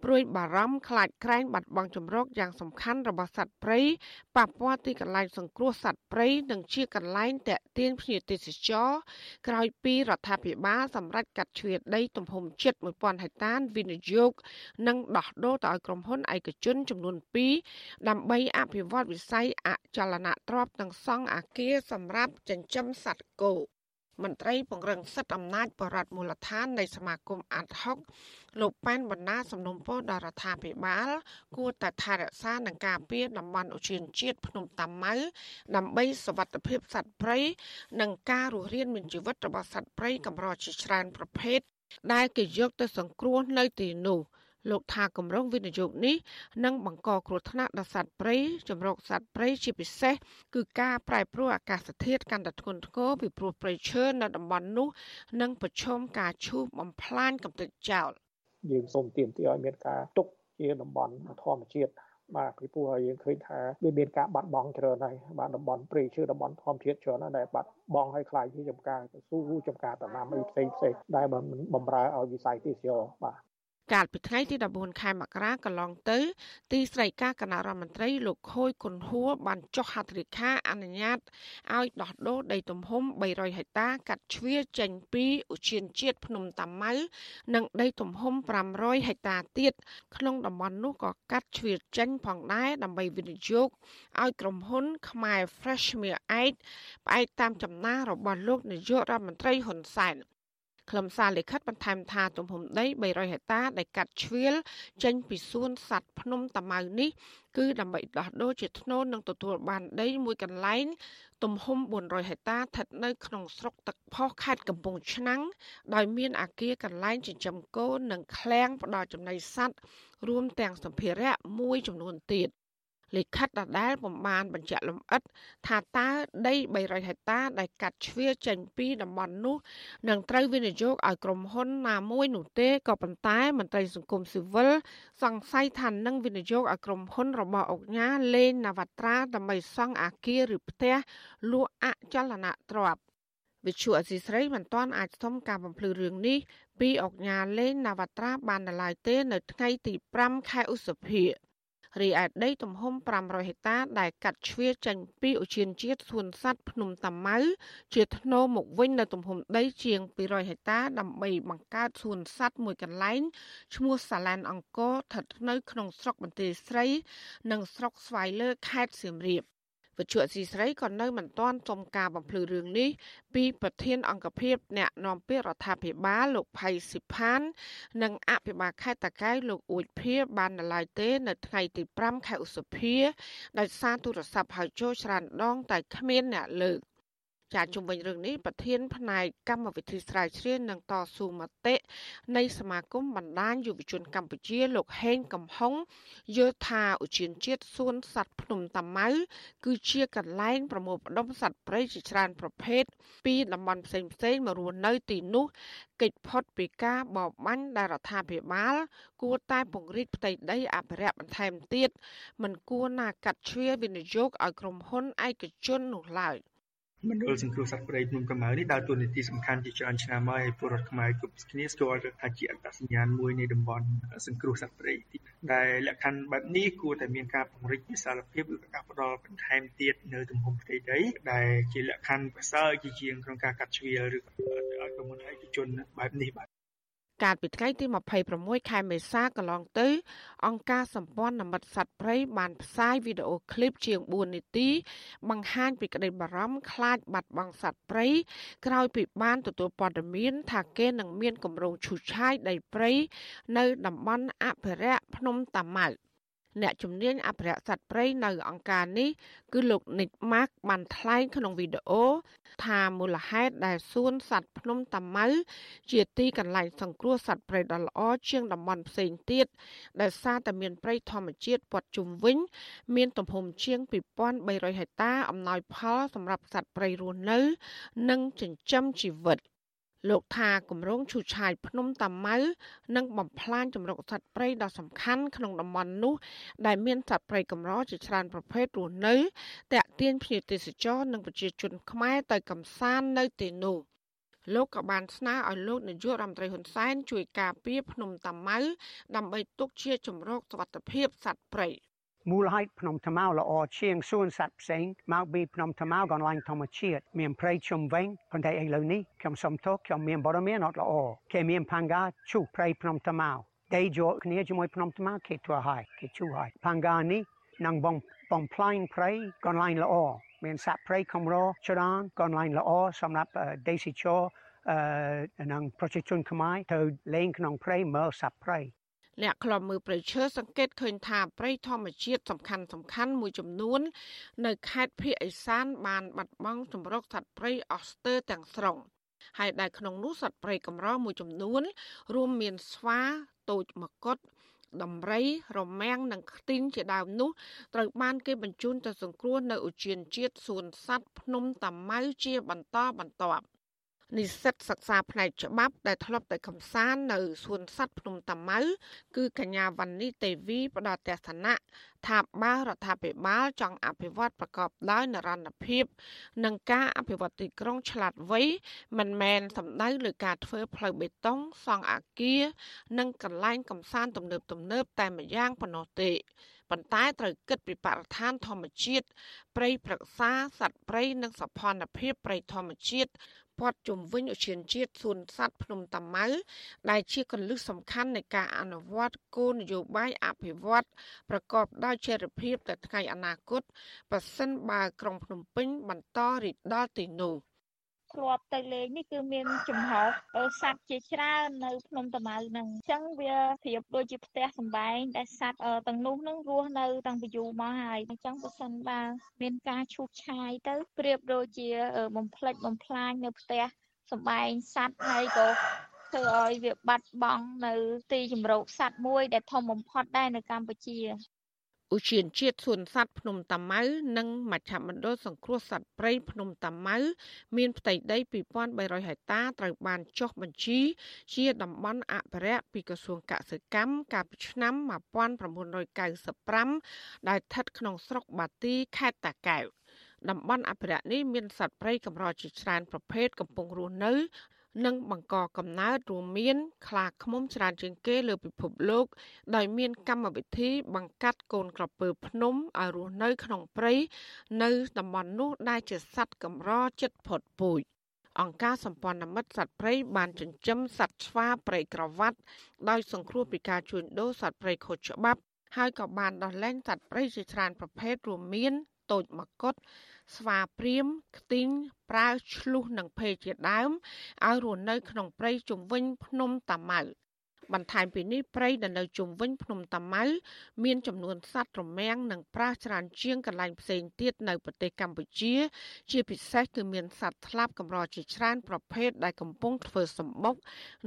ព្រួយបារម្ភខ្លាចក្រែងបាត់បង់ជំរកយ៉ាងសំខាន់របស់សត្វព្រៃប៉ះពាល់ទីកន្លែងសង្គ្រោះសត្វព្រៃនិងជាកន្លែងតាក់ទាញភ្ញៀវទេសចរក្រោយពីរដ្ឋាភិបាលសម្រេចកាត់ជ្រៀតដីទំហំជិត1000ហិកតាវិនិយោគនិងដោះដូរទៅឲ្យក្រុមហ៊ុនឯកជនចំនួន2ដើម្បីអភិវឌ្ឍវិស័យអចលនទ្រព្យនិងសង់អគារសម្រាប់ចិញ្ចឹមសត្វគោ មន្ត្រីពង្រឹងសិទ្ធិអំណាចបរដ្ឋមូលដ្ឋាននៃសមាគមអាត់ហុកលោកប៉ែនបណ្ណាសំណុំពរដល់រដ្ឋាភិបាល គួរតែថែរក្សានិងការពារតំបន់ឧទ្យានជាតិភ្នំតាម៉ៅដើម្បីសុវត្ថិភាពសត្វព្រៃនិងការរស់រានមានជីវិតរបស់សត្វព្រៃកម្រជាច្រើនប្រភេទដែលគេយកទៅសង្គ្រោះនៅទីនោះ។ លោកថាគម្រោងវិនិយោគនេះនឹងបង្កគ្រោះថ្នាក់ដល់សត្វព្រៃចម្រុកសត្វព្រៃជាពិសេសគឺការប្រែប្រួលអាកាសធាតុកាន់តែធ្ងន់ធ្ងរពីព្រោះព្រៃឈើនៅតំបន់នោះនឹងប្រឈមការឈូសបំផ្លាញកំទេចចោលយើងសូមទាមទារឲ្យមានការទុកជាតំបន់ធម្មជាតិបាទពីព្រោះយើងឃើញថាវាមានការបាត់បង់ច្រើនហើយបាទតំបន់ព្រៃឈើតំបន់ធម្មជាតិច្រើនហើយដែលបាត់បង់ឲ្យខ្លាយជាចំការស៊ូចំការដំណាំអីផ្សេងផ្សេងដែលបំរើឲ្យវិស័យទេសចរបាទ កាលពីថ្ងៃទី14ខែមករាកន្លងទៅ ទីស្តីការគណៈរដ្ឋមន្ត្រីលោកខូយគុនហួរបានចុះហត្ថលេខាអនុញ្ញាតឲ្យដោះដូរដីទំហំ300ហិកតាកាត់ជ្រៀលចេញពីឧទ្យានជាតិភ្នំតាម៉ៅនិងដីទំហំ500ហិកតាទៀតក្នុងតំបន់នោះក៏កាត់ជ្រៀលចេញផងដែរដើម្បីវិនិយោគឲ្យក្រុមហ៊ុនខ្មែរ Freshmere 8ផ្អែកតាមចំណារបស់លោកនាយករដ្ឋមន្ត្រីហ៊ុនសែន ខ្លឹមសារលិខិតបន្ថែមថាទំហំដី300ហិកតាដែលកាត់ជ្រៀលចេញពីសួនសត្វភ្នំតាម៉ៅនេះគឺដើម្បីដោះដូរជាថ្នូរនិងទទួលបានដីមួយកន្លែងទំហំ400ហិកតាស្ថិតនៅក្នុងស្រុកទឹកផុសខេត្តកំពង់ឆ្នាំងដោយមានអាគារកន្លែងចិញ្ចឹមគោនិងឃ្លាំងផ្ដល់ចំណីសត្វរួមទាំងសម្ភារៈមួយចំនួនទៀត លិខិតដដែលពំបានបញ្ជាក់លម្អិត ថាតើដី300ហិកតាដែលកាត់ជ្រៀលចេញពីតំបន់នោះនឹងត្រូវវិនិយោគឲ្យក្រុមហ៊ុនណាមួយនោះទេក៏ប៉ុន្តែមន្ត្រីសង្គមស៊ីវិលសង្ស័យថានឹងវិនិយោគឲ្យក្រុមហ៊ុនរបស់អង្គការលេងនវត្រាដើម្បីសង់អគារឬផ្ទះលក់អចលនទ្រព្យវិទ្យុអសីស្រីមិនទាន់អាចសុំការបំភ្លឺរឿងនេះពីអង្គការលេងនវត្រាបាននៅឡើយទេ នៅថ្ងៃទី5ខែឧសភា រីឯដីទំហំ500ហិកតាដែលកាត់ជ្រៀតចេញពីឧទ្យានជាតិសួនសត្វភ្នំតាម៉ៅជាថ្នូរមកវិញនៅទំហំដីជាង200ហិកតាដើម្បីបង្កើតសួនសត្វមួយកន្លែងឈ្មោះសាឡានអង្គរស្ថិតនៅក្នុងស្រុកបន្ទាយស្រី និងស្រុកស្វាយលើខេត្តសៀមរាប វិទ្យុអសីស្រីក៏នៅមិនទាន់សុំការបំភ្លឺរឿងនេះពីប្រធានអង្គភិបអ្នកនាំពាក្យរដ្ឋាភិបាលលោកផៃស៊ីផាន និងអភិបាលខេត្តតាកែវលោកអួចភៀបាននៅឡើយទេ នៅថ្ងៃទី5ខែឧសភាដោយសារទូរស័ព្ទហៅចូលច្រើនដងតែគ្មានអ្នកលើក ចាជុំវិញរឿងនេះប្រធានផ្នែកកម្មវិធីស្រាវជ្រាវនិងតស៊ូមតិនៃសមាគមបណ្ដាញយុវជនកម្ពុជាលោកហេងកំហុងយល់ថាឧទ្យានជាតិសួនសត្វភ្នំតាម៉ៅគឺជាកន្លែងប្រមូលផ្ដុំសត្វព្រៃជាច្រើនប្រភេទពីតំបន់ផ្សេងផ្សេងមករស់នៅទីនោះកិច្ចផុតពីការបរបាញ់ដែលរដ្ឋាភិបាល គួរតែពង្រីកផ្ទៃដីអភិរក្សបន្ថែមទៀតមិនគួរណាកាត់ជ្រៀវិនិយោគឲ្យក្រុមហ៊ុនឯកជននោះឡើយ។ មណ្ឌលសង្គ្រោះសត្វព្រៃភ្នំកម្ៅនេះដើរតួនាទីសំខាន់ជាច្រើនឆ្នាំហើយហើយពលរដ្ឋខ្មែរគ្រប់គ្នាស្គាល់ថាជាអត្តសញ្ញាណមួយនៃតំបន់សង្គ្រោះសត្វព្រៃដែលលក្ខខណ្ឌបែបនេះគួរតែមានការពង្រីកវិសាលភាពឬការផ្ដល់បន្ថែមទៀតនៅទំហំផ្ទៃដីដែលជាលក្ខខណ្ឌប្រសើរជាជាងក្នុងការកាត់ជ្រៀលឬឲ្យក្រុមហ៊ុនឯកជនបែបនេះបាទ កាលពីថ្ងៃទី26ខែមេសាកន្លងទៅ អង្គការសម្ព័ន្ធមិត្តសត្វព្រៃបានផ្សាយវីដេអូឃ្លីបជាង4នាទី បង្ហាញពីក្តីបារម្ភខ្លាចបាត់បង់សត្វព្រៃក្រោយពីបានទទួលព័ត៌មានថាគេនឹងមានគម្រោងឈូសឆាយដីព្រៃនៅតំបន់អភិរក្សភ្នំតាម៉ៅ។ អ្នកជំនាញអភិរក្សសត្វព្រៃនៅអង្គការនេះគឺលោក Nick Mark បានថ្លែងក្នុងវីដេអូថាមូលហេតុដែលសួនសត្វភ្នំតាម៉ៅជាទីកន្លែងសង្គ្រោះសត្វព្រៃដ៏ល្អជាងតំបន់ផ្សេងទៀតដែលសារតែមានព្រៃធម្មជាតិព័ទ្ធជុំវិញ មានទំហំជាង2300ហិកតាអំណោយផលសម្រាប់សត្វព្រៃរស់នៅ និងចិញ្ចឹមជីវិត លោកថាគម្រោងឈូសឆាយភ្នំតាម៉ៅនឹងបំផ្លាញចម្រុកសត្វព្រៃដ៏សំខាន់ក្នុងតំបន់នោះ ដែលមានសត្វព្រៃកម្រជាច្រើនប្រភេទរស់នៅតាក់ទាញភ្ញៀវទេសចរនិងប្រជាជនខ្មែរទៅកំសាន្តនៅទីនោះលោកក៏បានស្នើឲ្យលោកនាយករដ្ឋមន្ត្រីហ៊ុនសែនជួយការពារភ្នំតាម៉ៅដើម្បីទុកជាជំរកសុវត្ថិភាពសត្វព្រៃ។ មូលហេតុភ្នំថ្មៅល្អជាងសួនសត្វផ្សេងមកពីភ្នំថ្មៅកន្លែងធម្មជាតិមានព្រៃជុំវិញប៉ុន្តែឥឡូវនេះខ្ញុំសុំទោសខ្ញុំមានបរិមានអត់ល្អគេមានផាំងកាជុះព្រៃភ្នំថ្មៅដីជាប់គ្នាជាមួយភ្នំថ្មៅគេធ្វើឲ្យគេជុះឲ្យផាំងកានេះនឹងបងបងផ្លាញព្រៃកន្លែងល្អមានសត្វព្រៃខំរច្រើនកន្លែងល្អសម្រាប់ទេសចរអឺនឹងប្រជាជនខ្មែរទៅលេងក្នុងព្រៃមើលសត្វព្រៃ អ្នកខ្លំមើលប្រឈើសង្កេតឃើញថាព្រៃធម្មជាតិសំខាន់សំខាន់មួយចំនួន នៅខេត្តភៀកឦសាន បានបាត់បង់ជំរកសត្វព្រៃអស់ស្ទើរទាំងស្រុងហើយដែលក្នុងនោះសត្វព្រៃកម្រមួយចំនួន រួមមានស្វាតូចមកុដដំរីរមាំងនិងខ្ទីងជាដើមនោះត្រូវបានគេបញ្ជូនទៅសង្គ្រោះនៅឧទ្យានជាតិសួនសត្វភ្នំតាម៉ៅជាបន្តបន្ទាប់ និស្សិតសិក្សាផ្នែកច្បាប់ដែលធ្លាប់តែកំសាន្តនៅសួនសត្វភ្នំតាម៉ៅគឺកញ្ញាវណ្ណីទេវីផ្ដល់ទស្សនៈថាបើរដ្ឋាភិបាលចង់អភិវឌ្ឍប្រកបដោយនរណភាព និងការអភិវឌ្ឍទីក្រុងឆ្លាតវៃមិនមែនសំដៅលើការធ្វើផ្លូវបេតុងសង់អគារនិងកន្លែងកំសាន្តទំនើបទំនើបតែម្យ៉ាងប៉ុណ្ណោះទេប៉ុន្តែត្រូវគិតពីបរិស្ថានធម្មជាតិព្រៃព្រឹក្សាសត្វព្រៃនិងសភនភាពព្រៃធម្មជាតិ ព័ទ្ធជុំវិញឧទ្យានជាតិសួនសត្វភ្នំតាម៉ៅដែលជាកលឹះសំខាន់នៃការអនុវត្តគោលនយោបាយអភិវឌ្ឍប្រកបដោយចីរភាពទៅថ្ងៃអនាគតប្រសិនបើក្រុងភ្នំពេញបន្តរីកដល់ទីនោះ។ ធ្លាប់ទៅលេងនេះគឺមានចំហសត្វជាច្រើននៅភ្នំតាម៉ៅហ្នឹងអញ្ចឹងវាប្រៀបដូចជាផ្ទះសម្បែងដែលសត្វទាំងនោះហ្នឹងរស់នៅតាំងពីយូរមកហើយអញ្ចឹងបើសិនបើមានការឈូសឆាយទៅប្រៀបដូចជាបំផ្លិចបំផ្លាញនៅផ្ទះសម្បែងសត្វហើយក៏ធ្វើឲ្យវាបាត់បង់នៅទីជំរកសត្វមួយដែលធំបំផុតដែរនៅកម្ពុជា ឧទ្យានជាតិសួនសត្វភ្នំតាម៉ៅនិងមជ្ឈមណ្ឌលសង្គ្រោះសត្វព្រៃភ្នំតាម៉ៅមានផ្ទៃដី2300ហិកតាត្រូវបានចុះបញ្ជី ជាតំបន់អភិរក្សពីក្រសួងកសិកម្មកាលពីឆ្នាំ1995ដែលស្ថិតក្នុងស្រុកបាទីខេត្តតាកែវតំបន់អភិរក្សនេះមានសត្វព្រៃកម្រជាច្រើនប្រភេទកំពុងរស់នៅ និងបង្កកំណើតរួមមានខ្លាឃ្មុំច្រើនជាងគេលើពិភពលោក ដោយមានកម្មវិធីបង្កាត់កូនក្រពើភ្នំឲ្យរស់នៅក្នុងព្រៃនៅតំបន់នោះដែលជាសត្វកម្រចិត្តផុតពូជអង្គការសម្ព័ន្ធមិត្តសត្វព្រៃបានចិញ្ចឹមសត្វស្វាព្រៃក្រវ៉ាត់ដោយសង្គ្រោះពីការជួញដូរសត្វព្រៃខុសច្បាប់ហើយក៏បានដោះលែងសត្វព្រៃជាច្រើនប្រភេទរួមមាន តូចមកុដស្វាព្រាមខ្ទីងប្រើឆ្លុះនិងភេជាដើមឲ្យរស់នៅក្នុងព្រៃជុំវិញភ្នំតាម៉ៅបន្ថែមពីនេះព្រៃដែលនៅជុំវិញភ្នំតាម៉ៅមានចំនួនសត្វរមាំងនិងប្រាសច្រើនជាងកន្លែងផ្សេងទៀតនៅប្រទេសកម្ពុជា ជាពិសេសគឺមានសត្វថ្លាប់កម្រជាច្រើនប្រភេទដែលកំពុងធ្វើសម្បុក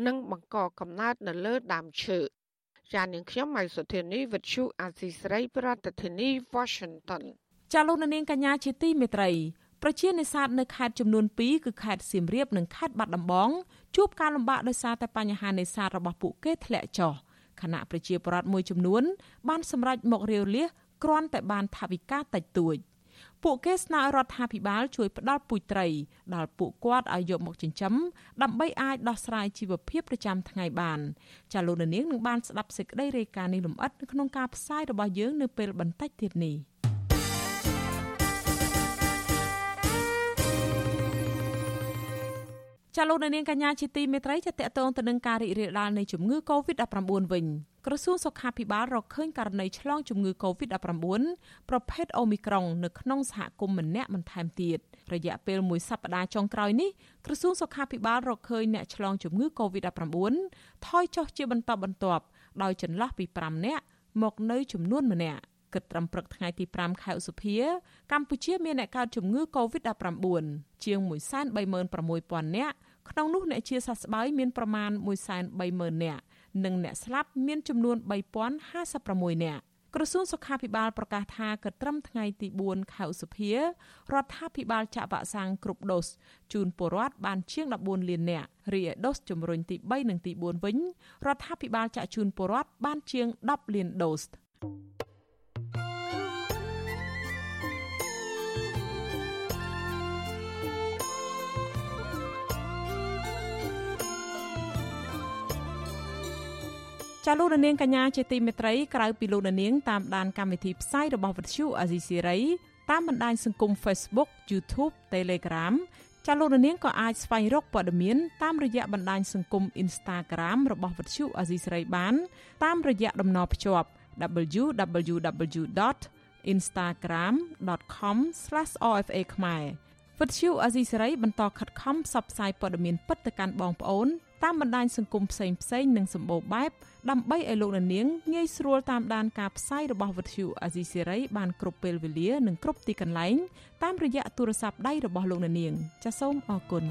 និងបង្កកំណើតនៅលើដើមឈើចាននាងខ្ញុំម៉ៃសុធានីវិទ្យុអាស៊ីស្រីប្រធានាធិបតី Washington ចាលោកនាងកញ្ញាជាទីមេត្រីប្រជានេសាទនៅខេត្តចំនួន2គឺខេត្តសៀមរាបនិងខេត្តបាត់ដំបងជួបការលំបាកដោយសារតែបញ្ហានេសាទរបស់ពួកគេធ្លាក់ចុះខណៈប្រជាពលរដ្ឋមួយចំនួន បានសម្រេចមករាវលៀសគ្រាន់តែបានថវិកាតិចតួចពួកគេស្នើរដ្ឋាភិបាលជួយផ្ដល់ពូជត្រីដល់ពួកគាត់ឲ្យយកមកចិញ្ចឹមដើម្បីអាចដោះស្រាយជីវភាពប្រចាំថ្ងៃបានចាលោកនាងនឹងបានស្ដាប់សេចក្តីរាយការណ៍នេះលម្អិតនៅក្នុងការផ្សាយរបស់យើងនៅពេលបន្តិចទៀតនេះ។ ចាលោកនាងកញ្ញាជាទីមេត្រីចាតកតងទៅនឹងការរីករាលដាលនៃជំងឺ Covid-19 វិញក្រសួងសុខាភិបាលរកឃើញករណីឆ្លងជំងឺ Covid-19 ប្រភេទ Omicron នៅក្នុងសហគមន៍ម្នាក់បន្ថែមទៀតរយៈពេលមួយសប្តាហ៍ចុងក្រោយនេះក្រសួងសុខាភិបាលរកឃើញអ្នកឆ្លងជំងឺ Covid-19 ថយចុះជាបន្តបន្ទាប់ដោយចន្លោះពី5នាក់មកនៅចំនួនម្នាក់ គិតត្រឹមព្រឹកថ្ងៃទី5ខែឧសភាកម្ពុជាមានអ្នកកើតជំងឺ Covid-19 ជាង136,000នាក់ក្នុងនោះអ្នកជាសះស្បើយមានប្រមាណ130,000នាក់និងអ្នកស្លាប់មានចំនួន3056នាក់ក្រសួងសុខាភិបាលប្រកាសថាកត្រឹមថ្ងៃទី4ខែឧសភារដ្ឋាភិបាលចាក់វ៉ាក់សាំងគ្រប់ដូសជូនពលរដ្ឋបានជាង14លាននាក់រីឯដូសជំរុញទី3និងទី4វិញរដ្ឋាភិបាលចាក់ជូនពលរដ្ឋបានជាង10លានដូស ចាលោកនាងកញ្ញាជាទីមេត្រីក្រៅពីលោកនាងតាមដានកម្មវិធីផ្សាយរបស់វិទ្យុអាស៊ីសេរីតាមបណ្ដាញសង្គម Facebook YouTube Telegram ចាលោកនាងក៏អាចស្វែងរកព័ត៌មានតាមរយៈបណ្ដាញសង្គម Instagram របស់វិទ្យុអាស៊ីសេរីបានតាមរយៈតំណភ្ជាប់ www.instagram.com/rfa ខ្មែរវិទ្យុអាស៊ីសេរីបន្តខិតខំផ្សព្វផ្សាយព័ត៌មានពិតទៅកាន់បងប្អូនតាមបណ្ដាញសង្គមផ្សេងផ្សេងនិងសម្បូរបែប ដើម្បីឲ្យលោកនាងងាយស្រួលតាមដានការផ្សាយរបស់វិទ្យុអាស៊ីសេរីបានគ្រប់ពេលវេលានិងគ្រប់ទីកន្លែងតាមរយៈទូរស័ព្ទដៃរបស់លោកនាង ចាសសូមអរគុណ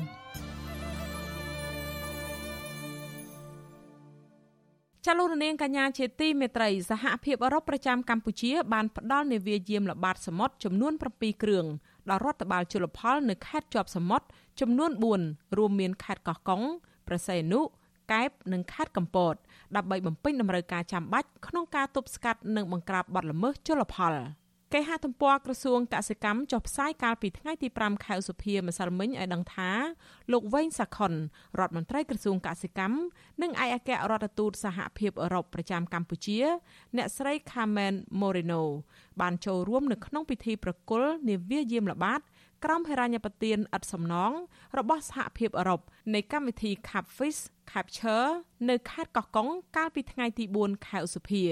ចលនានាងកញ្ញាជាទីមេត្រីសហភាពអឺរ៉ុបប្រចាំកម្ពុជា បានផ្ដល់នាវាយាមល្បាតសមុទ្រចំនួន7គ្រឿងដល់រដ្ឋបាលជលផលនៅខេត្តជាប់សមុទ្រចំនួន4រួមមានខេត្តកោះកុងប្រស័យអនុកែបនិងខេត្តកំពត ដើម្បីបំពេញតម្រូវការចាំបាច់ក្នុងការទប់ស្កាត់និងបង្ក្រាបបទល្មើសជលផលគេហទំព័រក្រសួងកសិកម្មចុះផ្សាយកាលពីថ្ងៃទី5ខែឧសភាម្សិលមិញឲ្យដឹងថាលោកវែងសាខុនរដ្ឋមន្ត្រីក្រសួងកសិកម្មនិងឯកអគ្គរដ្ឋទូតសហភាពអឺរ៉ុបប្រចាំកម្ពុជា អ្នកស្រី Carmen Moreno បានចូលរួមនៅក្នុងពិធីប្រគល់នាវាយាមល្បាត ក្រមហិរញ្ញប្បទានឥតសំណងរបស់សហភាពអឺរ៉ុបនៃកម្មវិធី Capfish Capture នៅខេត្តកោះកុងកាលពីថ្ងៃទី4ខែឧសភា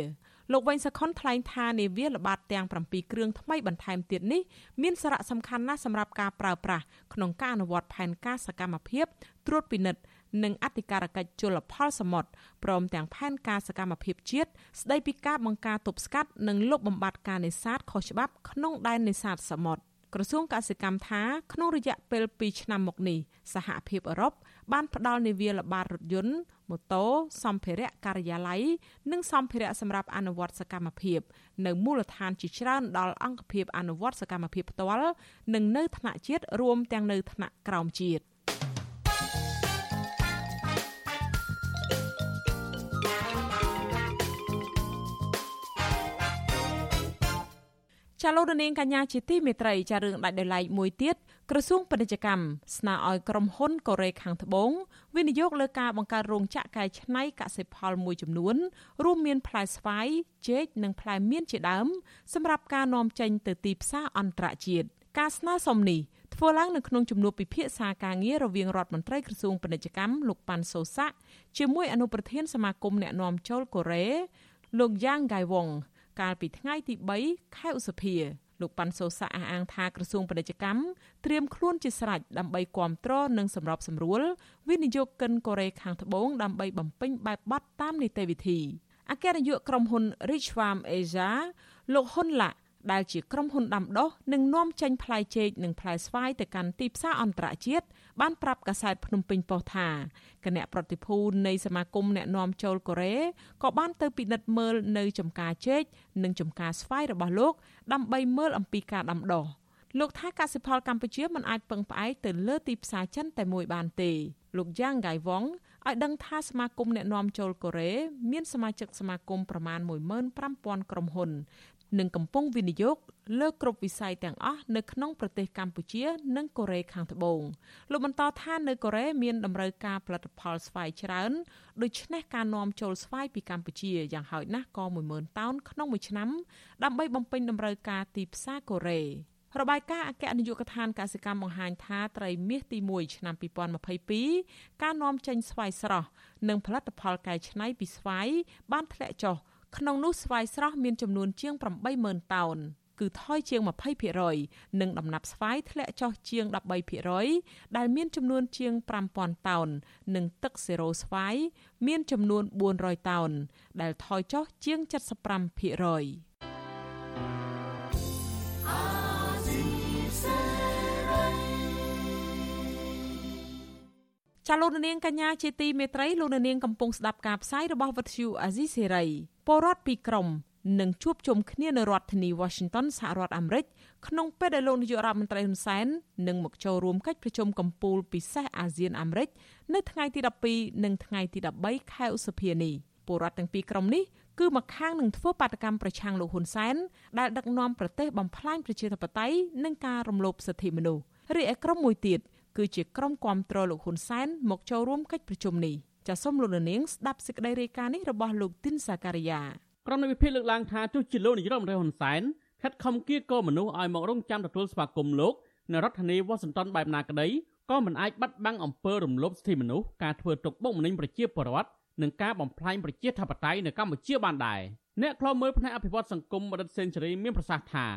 លោកវែងសខុនថ្លែងថានាវាល្បាតទាំង7គ្រឿងថ្មីបន្ថែមទៀតនេះមានសារៈសំខាន់ណាស់សម្រាប់ការប្រើប្រាស់ក្នុងការអនុវត្តផែនការសកម្មភាពត្រួតពិនិត្យនិងអធិការកិច្ចជលផលសមុទ្រព្រមទាំងផែនការសកម្មភាពជាតិស្ដីពីការបង្ការទប់ស្កាត់និងលុបបំបាត់ការនេសាទខុសច្បាប់ក្នុងដែននេសាទសមុទ្រ ក្រសួងកសិកម្មថាក្នុងរយៈពេល2ឆ្នាំមកនេះសហភាពអឺរ៉ុបបានផ្ដល់នាវាល្បាតរថយន្តម៉ូតូសម្ភារៈការិយាល័យនិងសម្ភារៈសម្រាប់អនុវត្តសកម្មភាព នៅមូលដ្ឋានជាច្រើនដល់អង្គភាពអនុវត្តសកម្មភាពផ្ទាល់និងនៅថ្នាក់ជាតិរួមទាំងនៅថ្នាក់ក្រោមជាតិ ចចាលោករនាងកញ្ញាជាទីមេត្រីចារឿងដាច់ដោយឡែកមួយទៀតក្រសួងពាណិជ្ជកម្មស្នើឲ្យក្រុមហ៊ុនកូរ៉េខាងត្បូងវិនិយោគលើការបង្កើតរោងចក្រកែច្នៃកសិផលមួយចំនួន រួមមានផ្លែស្វាយចេកនិងផ្លែមៀនជាដើមសម្រាប់ការនាំចេញទៅទីផ្សារអន្តរជាតិការស្នើសុំនេះធ្វើឡើងនៅក្នុងជំនួបពិភាក្សាការងាររវាងរដ្ឋមន្ត្រីក្រសួងពាណិជ្ជកម្មលោកប៉ាន់សូសាក់ជាមួយអនុប្រធានសមាគមអ្នកនាំចូលកូរ៉េលោកយ៉ាងហ្គៃវង កាលពីថ្ងៃទី3ខែឧសភាលោកប៉ាន់សូសាអះអាងថាក្រសួងពាណិជ្ជកម្មត្រៀមខ្លួនជាស្រេចដើម្បីគ្រប់គ្រងនិងសម្របសម្រួលវិនិយោគិនកូរ៉េខាងត្បូងដើម្បីបំពេញបែបបទតាមនីតិវិធីអគ្គនាយកក្រុមហ៊ុន Rich Farm Asia លោកហ៊ុនឡាក់ ដែលជាក្រុមហ៊ុនដាំដុះនិងនាំចេញផ្លែចេកនិងផ្លែស្វាយទៅកាន់ទីផ្សារអន្តរជាតិបានប្រាប់កាសែតភ្នំពេញប៉ុស្តិ៍ថាគណៈប្រតិភូនៃសមាគមអ្នកនាំចូលកូរ៉េក៏បានទៅពិនិត្យមើលនៅចំការចេកនិងចំការស្វាយរបស់លោក ដើម្បីមើលអំពីការដាំដុះលោកថាកសិផលកម្ពុជាមិនអាចពឹងផ្អែកទៅលើទីផ្សារចិនតែមួយបានទេលោកយ៉ាងហ្គៃវងឲ្យដឹងថាសមាគមអ្នកនាំចូលកូរ៉េមានសមាជិកសមាគមប្រមាណ15000ក្រុមហ៊ុន និងកំពុងវិនិយោគលើគ្រប់វិស័យទាំងអស់នៅក្នុងប្រទេសកម្ពុជា និងកូរ៉េខាងត្បូងលោកបន្តថានៅកូរ៉េមានតម្រូវការផលិតផលស្វាយច្រើនដូច្នេះការនាំចូលស្វាយពីកម្ពុជាយ៉ាងហោចណាស់ក៏10000តោនក្នុងមួយឆ្នាំ ដើម្បីបំពេញតម្រូវការទីផ្សារកូរ៉េរបាយការណ៍អគ្គនាយកដ្ឋានកសិកម្មបង្ហាញថាត្រីមាសទី1ឆ្នាំ2022ការនាំចេញស្វាយស្រស់និងផលិតផលកែច្នៃពីស្វាយបានធ្លាក់ចុះ ក្នុងនោះស្វាយស្រស់មានចំនួនជាង80000តោនគឺថយជាង20%និងដំណាប់ស្វាយធ្លាក់ចុះជាង13%ដែលមានចំនួនជាង5000តោននិងទឹកសេរ៉ូស្វាយមានចំនួន400តោនដែលថយចុះជាង75% ចាលោកនាងកញ្ញាជាទីមេត្រីលោកនាងកំពុងស្ដាប់ការផ្សាយរបស់វិទ្យុអាស៊ីសេរីពលរដ្ឋពីក្រមនឹងជួបជុំគ្នានៅរដ្ឋធានី Washington សហរដ្ឋអាមេរិកក្នុងពេលដែលលោកនាយករដ្ឋមន្ត្រីហ៊ុនសែននឹងមកចូលរួមកិច្ចប្រជុំកំពូលពិសេសអាស៊ានអាមេរិកនៅថ្ងៃទី12និងថ្ងៃទី13ខែឧសភានេះពលរដ្ឋទាំងពីរក្រុមនេះគឺមកខាងនឹងធ្វើបាតកម្មប្រឆាំងលោកហ៊ុនសែនដែលដឹកនាំប្រទេសបំផ្លាញប្រជាធិបតេយ្យនិងការរំលោភសិទ្ធិមនុស្សរីឯក្រុមមួយទៀត គឺជាក្រុមគាំទ្រលោកហ៊ុនសែនមកចូលរួមកិច្ចប្រជុំនេះចាសសូមលោកនាងស្ដាប់សេចក្តីរាយការណ៍នេះរបស់លោកទីនសាការីយ៉ាក្រុមនៃវិភាគលើកឡើងថាទោះជាលោកនាយរដ្ឋមន្ត្រីហ៊ុនសែនខិតខំគៀកមនុស្សឲ្យមករងចាំទទួលស្វាគមន៍លោកនៅរដ្ឋធានីវ៉ាស៊ីនតោនបែបណាក្តីក៏មិនអាចបាត់បង់អំពើរំលោភសិទ្ធិមនុស្សការធ្វើទុកបុកម្នេញប្រជាពលរដ្ឋនិងការបំផ្លាញប្រជាធិបតេយ្យនៅកម្ពុជាបានដែរអ្នកខ្លោមើលផ្នែកអភិវឌ្ឍសង្គមរដ្ឋសេនស៊ូរីមានប្រសាសន៍ថា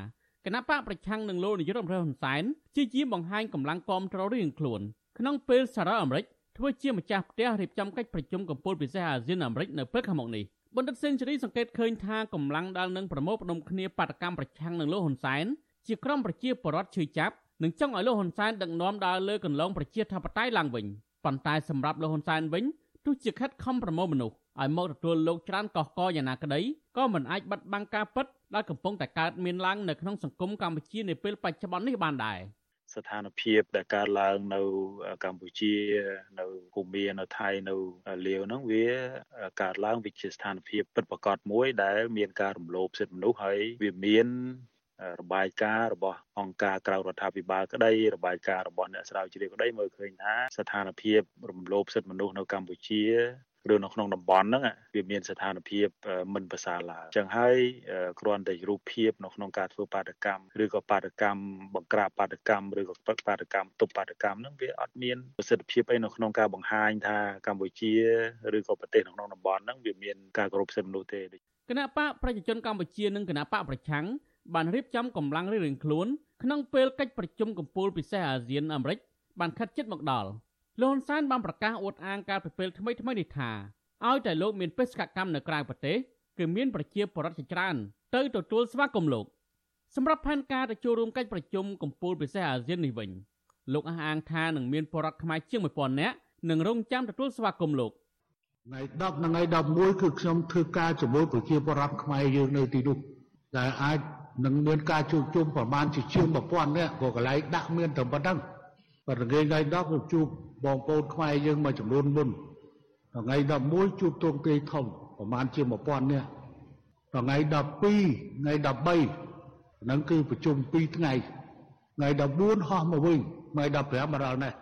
គណៈបកប្រឆាំងនឹងលោកនាយរដ្ឋមន្ត្រីហ៊ុនសែនជាជាបង្ហាញកម្លាំងគាំទ្ររៀងខ្លួនក្នុងពេលសារ៉ាអាមេរិកធ្វើជាម្ចាស់ផ្ទះរៀបចំកិច្ចប្រជុំកំពូលពិសេសអាស៊ានអាមេរិកនៅពេលខាងមុខនេះបណ្ឌិតសេនស៊ូរីសង្កេតឃើញថាកម្លាំងដែលនឹងប្រមូលផ្ដុំគ្នាបាតកម្មប្រឆាំងនឹងលោកហ៊ុនសែនជាក្រុមប្រជាពលរដ្ឋឈឺចាប់និងចង់ឲ្យលោកហ៊ុនសែនដឹកនាំដើរលើកន្លងប្រជាធិបតេយ្យឡើងវិញប៉ុន្តែសម្រាប់លោកហ៊ុនសែនវិញទោះជាខិតខំប្រមូលមនុស្ស ឲ្យមកទទួលលោកច្រានកកកយ៉ាងណាក្តីក៏មិនអាចបិទបាំងការពិតដែលកំពុងតែកើតមានឡើងនៅក្នុងសង្គមកម្ពុជានាពេលបច្ចុប្បន្ននេះបានដែរស្ថានភាពដែលកើតឡើងនៅកម្ពុជា នៅភូមានៅថៃនៅលាវហ្នឹងវាកើតឡើងវាជាស្ថានភាពពិតប្រាកដមួយដែលមានការរំលោភសិទ្ធិមនុស្សហើយវាមានរបាយការណ៍របស់អង្គការក្រៅរដ្ឋាភិបាលក្តីរបាយការណ៍របស់អ្នកស្រាវជ្រាវក្តីមើលឃើញថាស្ថានភាពរំលោភសិទ្ធិមនុស្សនៅកម្ពុជា ឬនៅក្នុងតំបន់ហ្នឹងវាមានស្ថានភាពមិនប្រសើរឡើយអញ្ចឹងហើយគ្រាន់តែរូបភាពនៅក្នុងការធ្វើបាតកម្មឬក៏បាតកម្មបង្ក្រាបបាតកម្មឬក៏បាតកម្មទប់បាតកម្មហ្នឹងវាអត់មានប្រសិទ្ធភាពអីនៅក្នុងការបង្ហាញថាកម្ពុជាឬក៏ប្រទេសនៅក្នុងតំបន់ហ្នឹងវាមានការគោរពសិទ្ធិមនុស្សទេគណៈបកប្រជាជនកម្ពុជានិងគណៈបកប្រឆាំងបានរៀបចំកម្លាំងរៀងៗខ្លួនក្នុងពេលកិច្ចប្រជុំកំពូលពិសេសអាស៊ានអាមេរិកបានខិតជិតមកដល់ លោកហ៊ុនសែនបានប្រកាសអួតអាងកាលពីពេលថ្មីថ្មីនេះថាឲ្យតែលោកមានបេសកកម្មនៅក្រៅប្រទេសគឺមានប្រជាពលរដ្ឋជាច្រើនទៅទទួលស្វាគមន៍លោកសម្រាប់ផែនការទៅចូលរួមកិច្ចប្រជុំកំពូលពិសេសអាស៊ាននេះវិញលោកអះអាងថានឹងមានពលរដ្ឋខ្មែរជាង1000នាក់នឹងរងចាំទទួលស្វាគមន៍លោកថ្ងៃ10និងថ្ងៃ11គឺខ្ញុំធ្វើការជាមួយប្រជាពលរដ្ឋខ្មែរយើងនៅទីនោះដែលអាចនឹងមានការជួបជុំប្រមាណជាជាង1000នាក់ក៏កន្លែងដាក់មានតែប៉ុណ្្នឹង ប៉ុន្តែថ្ងៃ10ខ្ញុំជួបបងប្អូនខ្មែរយើងមួយចំនួនមុនថ្ងៃ11ជួបទងទាយធំប្រហែលជា1000នាក់ថ្ងៃ12ថ្ងៃ13ហ្នឹងគឺប្រជុំ2ថ្ងៃថ្ងៃ14ហោះមកវិញថ្ងៃ15មកដល់នេះ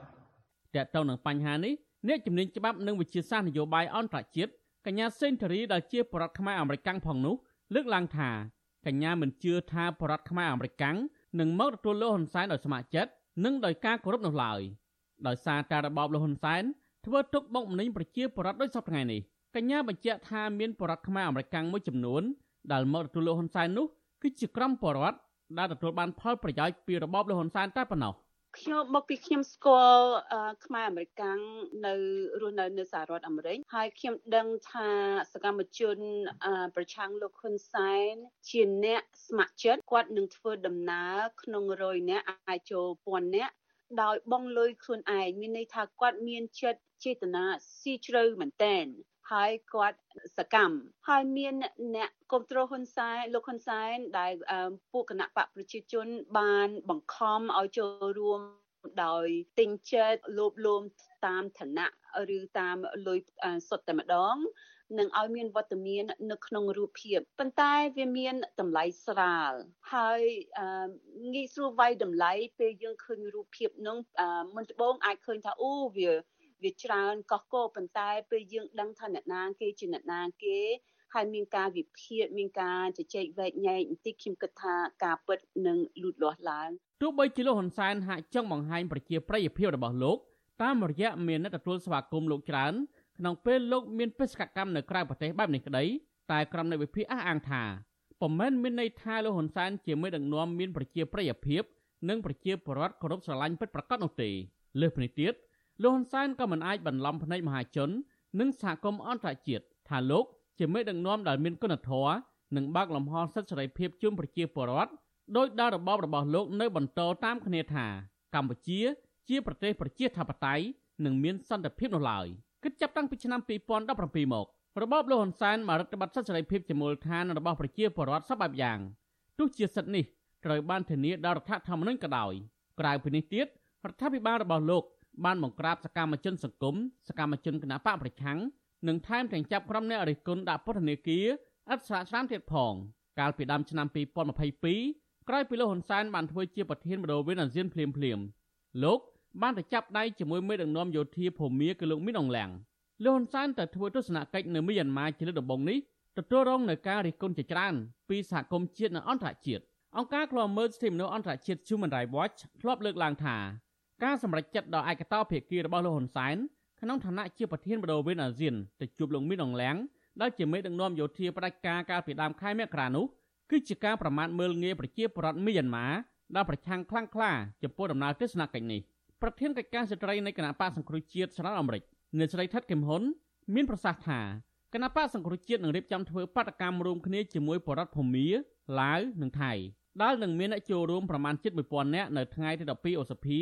តើតើនឹងបញ្ហានេះអ្នកជំនាញច្បាប់និងវិជាសាស្ត្រនយោបាយអន្តរជាតិកញ្ញាសេនធរីដែលជាបរដ្ឋខ្មែរអាមេរិកផងនោះលើកឡើងថាកញ្ញាមិនជឿថាបរដ្ឋខ្មែរអាមេរិកនឹងមកទទួលលោកហ៊ុនសែនដោយស្ម័គ្រចិត្ត និងដោយការគោរពនោះឡើយដោយសារតែរបបលោកហ៊ុនសែនធ្វើទុកបុកម្នេញប្រជាពលរដ្ឋដោយសពថ្ងៃនេះកញ្ញាបញ្ជាក់ថាមានបរដ្ឋខ្មែរអាមេរិកមួយចំនួនដែលមកទទួលលោកហ៊ុនសែននោះគឺជាក្រុមបរដ្ឋដែលទទួលបានផលប្រយោជន៍ពីរបបលោកហ៊ុនសែនតែប៉ុណ្ណោះ ខ្ញុំមកពីខ្ញុំស្គាល់ខ្មែរអាមេរិកនៅរស់នៅនៅសហរដ្ឋអាមេរិកហើយខ្ញុំដឹងថាសកម្មជនប្រឆាំងលោកហ៊ុនសែនជាអ្នកស្ម័គ្រចិត្តគាត់នឹងធ្វើដំណើរក្នុងរយនាក់អាចចូលពាន់នាក់ដោយបងលុយខ្លួនឯងមានន័យថាគាត់មានចិត្តចេតនាស៊ីជ្រៅមែនតែន ហើយគាត់សកម្មហើយមានអ្នកគ្រប់គ្រងហ៊ុនសែនលោកហ៊ុនសែនដែលពួកគណៈបកប្រជាជនបានបង្ខំឲ្យចូលរួមដោយទិញចិត្តលោបលួមតាមឋានៈឬតាមលុយសុទ្ធតែម្ដងនឹងឲ្យមានវត្តមាននៅក្នុងរូបភាពប៉ុន្តែវាមានតម្លៃស្រាលហើយងាយស្រួលវាយតម្លៃពេលយើងឃើញរូបភាពនោះមុនដំបូងអាចឃើញថាអូវា វាច្រើនកកកប៉ុន្តែពេលយើងដឹងថាអ្នកណាគេជាអ្នកណាគេហើយមានការវិភាគមានការជជែកវែកញែកបន្តិចខ្ញុំគិតថាការពិតនឹងលូតលាស់ឡើងទោះបីជាលោកហ៊ុនសែនហាក់ចង់បង្ហាញប្រជាប្រិយភាពរបស់លោកតាមរយៈមានអ្នកទទួលស្វាគមន៍លោកច្រើនក្នុងពេលលោកមានបេសកកម្មនៅក្រៅប្រទេសបែបនេះក្តីតែក្រុមនៃវិភាគអះអាងថាពុំមែនមានន័យថាលោកហ៊ុនសែនជាមេដឹកនាំមានប្រជាប្រិយភាពនិងប្រជាពលរដ្ឋគោរពស្រឡាញ់ពិតប្រាកដនោះទេលើសពីនេះទៀត លោកហ៊ុនសែនក៏មិនអាចបន្លំភ្នែកមហាជន និងសហគមន៍អន្តរជាតិថាលោកជាមេដឹកនាំដែលមានគុណធម៌និងបើកលំហសិទ្ធិសេរីភាពជូនប្រជាពលរដ្ឋដោយដែលរបបរបស់លោកនៅបន្តតាមគ្នាថាកម្ពុជាជាប្រទេសប្រជាធិបតេយ្យនិងមានសន្តិភាពនោះឡើយគិតចាប់តាំងពីឆ្នាំ2017មករបបលោកហ៊ុនសែនបានរដ្ឋបတ်សិទ្ធិសេរីភាពជាមូលដ្ឋានរបស់ប្រជាពលរដ្ឋសពបែបយ៉ាងទោះជាសិទ្ធិនេះត្រូវបានធានាដោយរដ្ឋធម្មនុញ្ញក៏ដោយក្រៅពីនេះទៀតរដ្ឋាភិបាលរបស់លោក បានបង្ក្រាបសកម្មជនសង្គមសកម្មជនគណបកប្រឆាំងនិងថែមទាំងចាប់ក្រុមអ្នករិះគន់ដាក់ពន្ធនាគារឥតស្រាកស្រានទៀតផង កាលពីដើមឆ្នាំ2022ក្រោយពីលោកហ៊ុនសែនបានធ្វើជាប្រធានបដូវវិនអាស៊ានភ្លាមភ្លាមលោកបានទៅចាប់ដៃជាមួយមេដឹកនាំយោធាភូមាគឺលោកមីនអងឡាំងលោកហ៊ុនសែនទៅធ្វើទស្សនកិច្ចនៅមីយ៉ាន់ម៉ាជាលើកដំបូងនេះទទួលរងនឹងការរិះគន់ជាច្រើនពីសហគមន៍ជាតិនិងអន្តរជាតិអង្គការឃ្លាំមើលសិទ្ធិមនុស្សអន្តរជាតិ Human Rights Watch ធ្លាប់លើកឡើងថា ការសម្រេចចិត្តដ៏ឯកតោភាគីរបស់លោកហ៊ុនសែនក្នុងឋានៈជាប្រធានបដូវវេនអាស៊ានទៅជួបលោកមីនអងឡាំងដែលជាមេដឹកនាំយោធាផ្ដាច់ការកាលពីដើមខែមករានោះគឺជាការប្រមាថមើលងាយប្រជាពលរដ្ឋមីយ៉ាន់ម៉ាដែលប្រឆាំងខ្លាំងក្លាចំពោះដំណើរទស្សនកិច្ចនេះប្រធានកិច្ចការស្ត្រីនៃគណៈបកសង្គ្រោះជាតិសហរដ្ឋអាមេរិកអ្នកស្រីថិតគឹមហ៊ុនមានប្រសាសន៍ថាគណៈបកសង្គ្រោះជាតិនឹងរៀបចំធ្វើបាតកម្មរួមគ្នាជាមួយបរដ្ឋភូមាឡាវនិងថៃដែលនឹងមានអ្នកចូលរួមប្រមាណជិត1000នាក់នៅថ្ងៃទី12ឧសភា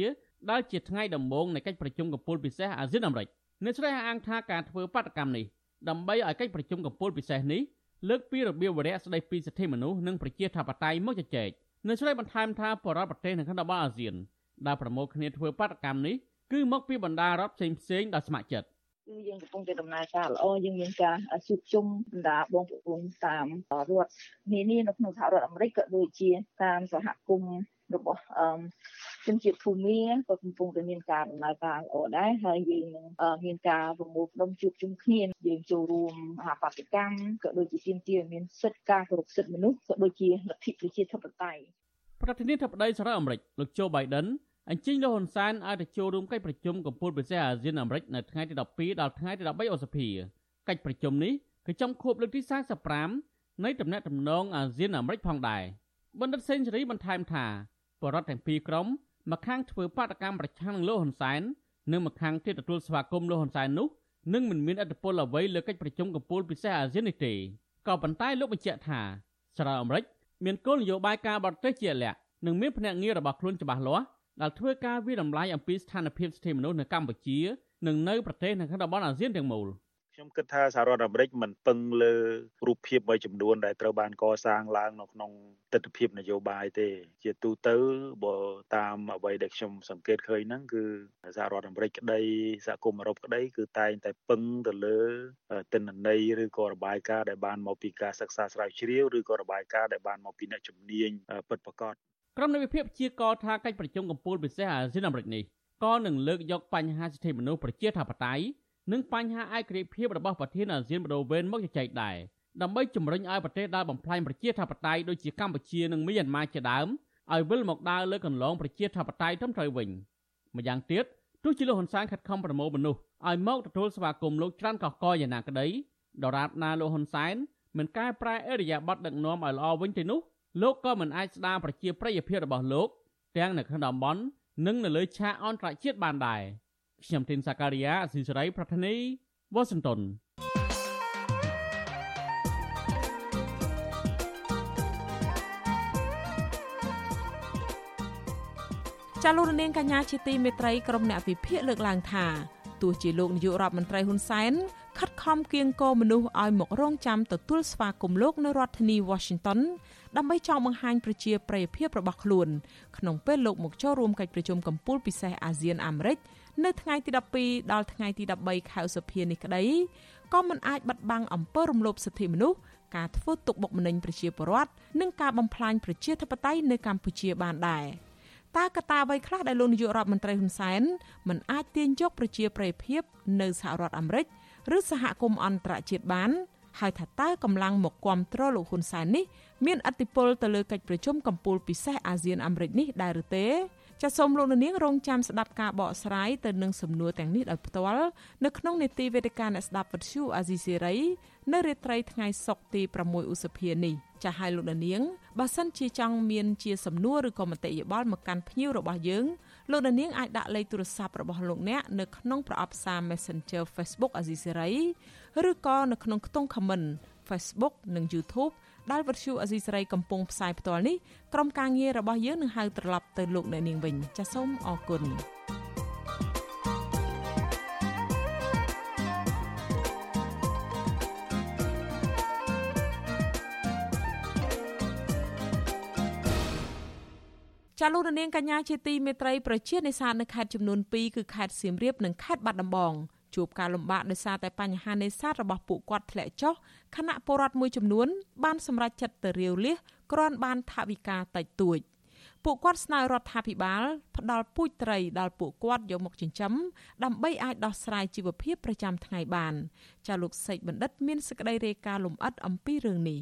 ដែលជាថ្ងៃដំបូងនៃកិច្ចប្រជុំកំពូលពិសេសអាស៊ានអាមេរិកអ្នកស្រីអាងថាការធ្វើបាតកម្មនេះដើម្បីឲ្យកិច្ចប្រជុំកំពូលពិសេសនេះលើកពីរបៀបវរៈស្ដីពីសិទ្ធិមនុស្សនិងប្រជាធិបតេយ្យមកជជែកអ្នកស្រីបន្ថែមថាបរិបទប្រទេសនៅក្នុងតំបន់អាស៊ានដែលប្រមូលគ្នាធ្វើបាតកម្មនេះគឺមកពីបណ្ដារដ្ឋផ្សេងផ្សេងដែលស្ម័គ្រចិត្តគឺយើងកំពុងតែដំណើរការល្អយើងមានការជួបជុំបណ្ដាបងប្អូនតាមរដ្ឋនានានៅក្នុងសហរដ្ឋអាមេរិកក៏ដូចជាតាមសហគមន៍ របស់អឺជនជាតិភូមាក៏កំពុងតែមានការដំណើរការល្អដែរហើយយើងនឹងមានការប្រមូលផ្ដុំជួបជុំគ្នាយើងចូលរួមអាបត្តិកម្មក៏ដូចជាទាមទារមានសិទ្ធិការគោរពសិទ្ធិមនុស្សក៏ដូចជាលទ្ធិប្រជាធិបតេយ្យប្រធានាធិបតីសហរដ្ឋអាមេរិកលោកโจ Biden អញ្ជើញលោកហ៊ុនសែនឲ្យទៅចូលរួមកិច្ចប្រជុំកំពូលពិសេសអាស៊ានអាមេរិកនៅថ្ងៃទី12ដល់ថ្ងៃទី13ឧសភាកិច្ចប្រជុំនេះគឺចំខួបលើកទី45នៃទំនាក់ទំនងអាស៊ានអាមេរិកផងដែរបណ្ឌិតសេនស៊ូរីបន្ថែមថា បរដ្ឋទាំងពីរក្រុមម្ខាងធ្វើបាតកម្មប្រឆាំងនឹងលោកហ៊ុនសែននិងម្ខាងទៀតទទួលស្វាគមន៍លោកហ៊ុនសែននោះនឹងមិនមានឥទ្ធិពលអ្វីលើកិច្ចប្រជុំកំពូលពិសេសអាស៊ាននេះទេក៏ប៉ុន្តែលោកបញ្ជាក់ថាសារអាមេរិកមានគោលនយោបាយការបរទេសជាក់លាក់និងមានភ្នាក់ងាររបស់ខ្លួនច្បាស់លាស់ដែលធ្វើការវិតម្លៃអំពីស្ថានភាពសិទ្ធិមនុស្សនៅកម្ពុជា និងនៅប្រទេសនៅក្នុងតំបន់អាស៊ានទាំងមូល ខ្ញុំគិតថាសហរដ្ឋអាមេរិកមិនពឹងលើរូបភាពមួយចំនួនដែលត្រូវបានកសាងឡើងនៅក្នុងទស្សនវិជ្ជានយោបាយទេ ជាទូទៅបើតាមអ្វីដែលខ្ញុំសង្កេតឃើញហ្នឹងគឺសហរដ្ឋអាមេរិកក្តីសហគមន៍អឺរ៉ុបក្តីគឺតែងតែពឹងទៅលើទិន្នន័យឬក៏របាយការណ៍ដែលបានមកពីការសិក្សាស្រាវជ្រាវឬក៏របាយការណ៍ដែលបានមកពីអ្នកជំនាញពិតប្រាកដក្រុមនៃវិភាគជាកថាកិច្ចប្រជុំកំពូលពិសេសអាស៊ានអាមេរិកនេះក៏នឹងលើកយកបញ្ហាសិទ្ធិមនុស្សប្រជាធិបតេយ្យ និងបញ្ហាឯករាជ្យភាពរបស់ប្រធានអាស៊ានបដូវវេនមកជជែកដែរដើម្បីជំរុញឲ្យប្រទេសដែលបំផ្លាញប្រជាធិបតេយ្យដូចជាកម្ពុជានិងមីយ៉ាន់ម៉ាជាដើមឲ្យវិលមកដើរលើកន្លងប្រជាធិបតេយ្យត្រឹមត្រូវវិញម្យ៉ាងទៀតទោះជាលោកហ៊ុនសែនខិតខំប្រមូលមនុស្សឲ្យមកទទួលស្វាគមន៍លោកច្រើនកកកយ៉ាងណាក្តីដរាបណាលោកហ៊ុនសែនមិនកែប្រែអរិយាប័ត្រដឹកនាំឲ្យល្អវិញទេនោះលោកក៏មិនអាចស្ដារប្រជាប្រិយភាពរបស់លោកទាំងនៅក្នុងតំបន់និងនៅលើឆាកអន្តរជាតិបានដែរ ខ្ញុំធីនសាការីយ៉ាអស៊ីសេរីប្រធានីវ៉ាស៊ីនតោនចាលោករនាងកញ្ញាជាទីមេត្រីក្រុមអ្នកវិភាគលើកឡើងថាទោះជាលោកនាយករដ្ឋមន្ត្រីហ៊ុនសែនខិតខំគៀងគរមនុស្សឲ្យមករងចាំទទួលស្វាគមន៍លោកនៅរដ្ឋធានី Washington ដើម្បីចង់បង្ហាញប្រជាប្រិយភាពរបស់ខ្លួនក្នុងពេលលោកមកចូលរួមកិច្ចប្រជុំកំពូលពិសេសអាស៊ានអាមេរិក នៅថ្ងៃទី12ដល់ថ្ងៃទី13ខែឧសភានេះក្តីក៏មិនអាចបិទបាំងអំពើរំលោភសិទ្ធិមនុស្សការធ្វើទុកបុកម្នេញប្រជាពលរដ្ឋនិងការបំផ្លាញប្រជាធិបតេយ្យនៅកម្ពុជាបានដែរតើកត្តាអ្វីខ្លះដែលលោកនាយករដ្ឋមន្ត្រីហ៊ុនសែនមិនអាចទាញយកប្រជាប្រិយភាពនៅសហរដ្ឋអាមេរិកឬសហគមន៍អន្តរជាតិបានហើយថាតើកម្លាំងមកគ្រប់គ្រងលោកហ៊ុនសែននេះមានអធិបុលទៅលើកិច្ចប្រជុំកំពូលពិសេសអាស៊ានអាមេរិកនេះដែរឬទេ ចាសសូមលោកនាងរងចាំស្ដាប់ការបកស្រាយទៅនឹងសំណួរទាំងនេះដោយផ្ទាល់នៅក្នុងនេតិវេទិកាអ្នកស្ដាប់វិទ្យុអាស៊ីសេរីនៅរាត្រីថ្ងៃសុក្រទី6ឧសភានេះចាសឲ្យលោកនាងបើសិនជាចង់មានជាសំណួរឬក៏មតិយោបល់មកកាន់ភ្ញៀវរបស់យើងលោកនាងអាចដាក់លេខទូរស័ព្ទរបស់លោកអ្នកនៅក្នុងប្រអប់សារ Messenger Facebook អាស៊ីសេរីឬក៏នៅក្នុងខ្ទង់ comment Facebook និង YouTube ដែលវិទ្យុអេស៊ីសរ៉ៃកំពុងផ្សាយផ្ទាល់នេះក្រុមការងាររបស់យើងនឹងហៅត្រឡប់ទៅលោកអ្នកនាងវិញចាសសូមអរគុណចាលោករនាងកញ្ញាជាទីមេត្រីប្រជានេសាទនៅខេត្តចំនួន2គឺខេត្តសៀមរាបនិងខេត្តបាត់ដំបង ជួបការលំបាកដោយសារតែបញ្ហានេសាទរបស់ពួកគាត់ធ្លាក់ចុះខណៈពលរដ្ឋមួយចំនួន បានសម្រេចចិត្តទៅរាវលះគ្រាន់បានថវិកាតិចតួចពួកគាត់ស្នើរដ្ឋាភិបាលផ្ដល់ពូជត្រីដល់ពួកគាត់យកមកចិញ្ចឹមដើម្បីអាចដោះស្រាយជីវភាពប្រចាំថ្ងៃបានចាលោកសេកបណ្ឌិត មានសេចក្តីរាយការណ៍លម្អិតអំពីរឿងនេះ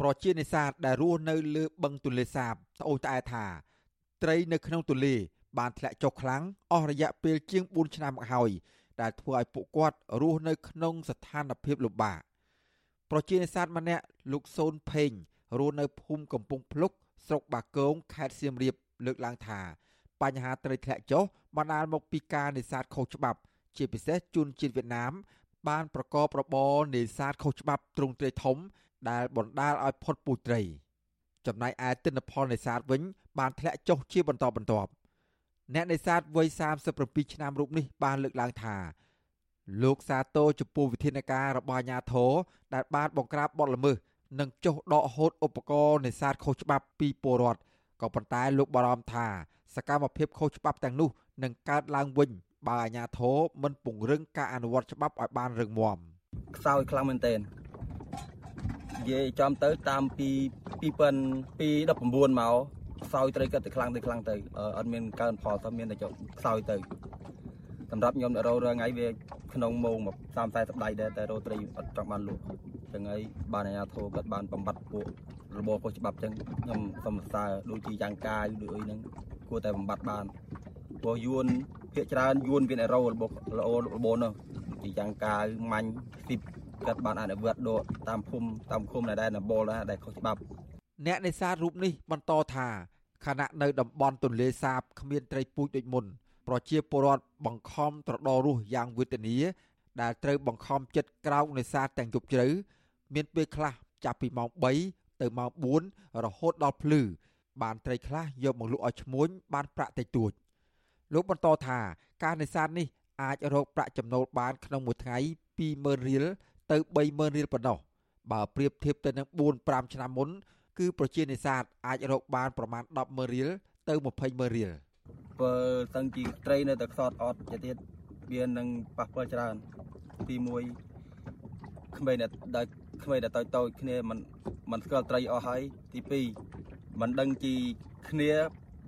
ប្រជានេសាទដែលរស់នៅលើបឹងទន្លេសាបត្អូញត្អែថា ត្រីនៅក្នុងទន្លេបានធ្លាក់ចុះខ្លាំងអស់រយៈពេលជាង4ឆ្នាំមកហើយ ដែលធ្វើឲ្យពួកគាត់រស់នៅក្នុងស្ថានភាពលំបាកប្រជានេសាទម្នាក់លោកសូនផេងរស់នៅភូមិកំពង់ភ្លុកស្រុកបាគងខេត្តសៀមរាបលើកឡើងថាបញ្ហាត្រីធ្លាក់ចុះបណ្ដាលមកពីការនេសាទខុសច្បាប់ ជាពិសេសជនជាតិវៀតណាម បានប្រកបរបរនេសាទខុសច្បាប់ទ្រង់ទ្រាយធំ ដែលបណ្ដាលឲ្យផុតពូជត្រី ចំណែកឯទិន្នផលនេសាទវិញ បានធ្លាក់ចុះជាបន្តបន្ទាប់ អ្នកនេសាទវ័យ37ឆ្នាំរូបនេះបានលើកឡើងថាលោកសាទរចំពោះវិធានការរបស់អាជ្ញាធរដែលបានបង្ក្រាបបទល្មើសនិងចុះដកហូតឧបករណ៍នេសាទខុសច្បាប់ពីពលរដ្ឋក៏ប៉ុន្តែលោកបារម្ភថាសកម្មភាពខុសច្បាប់ទាំងនោះនឹងកើតឡើងវិញបើអាជ្ញាធរមិនពង្រឹងការអនុវត្តច្បាប់ឲ្យបានរឹងមាំខ្សោយខ្លាំងមែនទែននិយាយចំទៅតាមពី2019មក ខ្សោយត្រីគាត់ទៅខ្លាំងទៅខ្លាំងទៅអត់មានកើនផលទៅមានតែចុះខ្សោយទៅសម្រាប់ខ្ញុំរោរាល់ថ្ងៃវាក្នុងម៉ោង30 40ដៃដែរតែរោត្រីអត់ចង់បានលក់ចឹងហើយបានអាជ្ញាធរគាត់បានបំបត្តិពួករបបខុសច្បាប់ចឹងខ្ញុំសូមសរសើរដូចជាយ៉ាងកាយដូចអីហ្នឹងគួរតែបំបត្តិបានព្រោះយួនភាកច្រើនយួនមានអេរ៉ូរបស់ល្អរបបនោះជាយ៉ាងកាយម៉ាញ់ស៊ីបគាត់បានអនុវត្តដកតាមភូមិតាមឃុំដែលណបលដែរខុសច្បាប់ អ្នកនេសាទរូបនេះបន្តថាខណៈនៅតំបន់ទន្លេសាបគ្មានត្រីពូជដូចមុនប្រជាពលរដ្ឋបង្ខំត្រដររស់យ៉ាងវេទនាដែលត្រូវបង្ខំចិត្តក្រោកនេសាទទាំងយប់ជ្រៅមានពេលខ្លះចាប់ពីម៉ោង3ទៅម៉ោង4រហូតដល់ភ្លឺបានត្រីខ្លះយកមកលក់ឲ្យឈ្មួញបានប្រាក់តិចតួចលោកបន្តថាការនេសាទនេះអាចរកប្រាក់ចំណូលបានក្នុងមួយថ្ងៃ20000រៀលទៅ30000រៀលប៉ុណ្ណោះបើប្រៀបធៀបទៅនឹង4 5ឆ្នាំមុន គឺប្រជានេសាទអាចរកបានប្រមាណ100000រៀលទៅ20000រៀលបើសឹងជាត្រីនៅតែខ្សត់អត់ទៅទៀតវានឹងប៉ះពាល់ច្រើន ទី1ក្មេងដែលដែលក្មេងដែលតូចតូចគ្នាមិនមិនស្គាល់ត្រីអស់ហើយទី2មិនដឹងជីគ្នា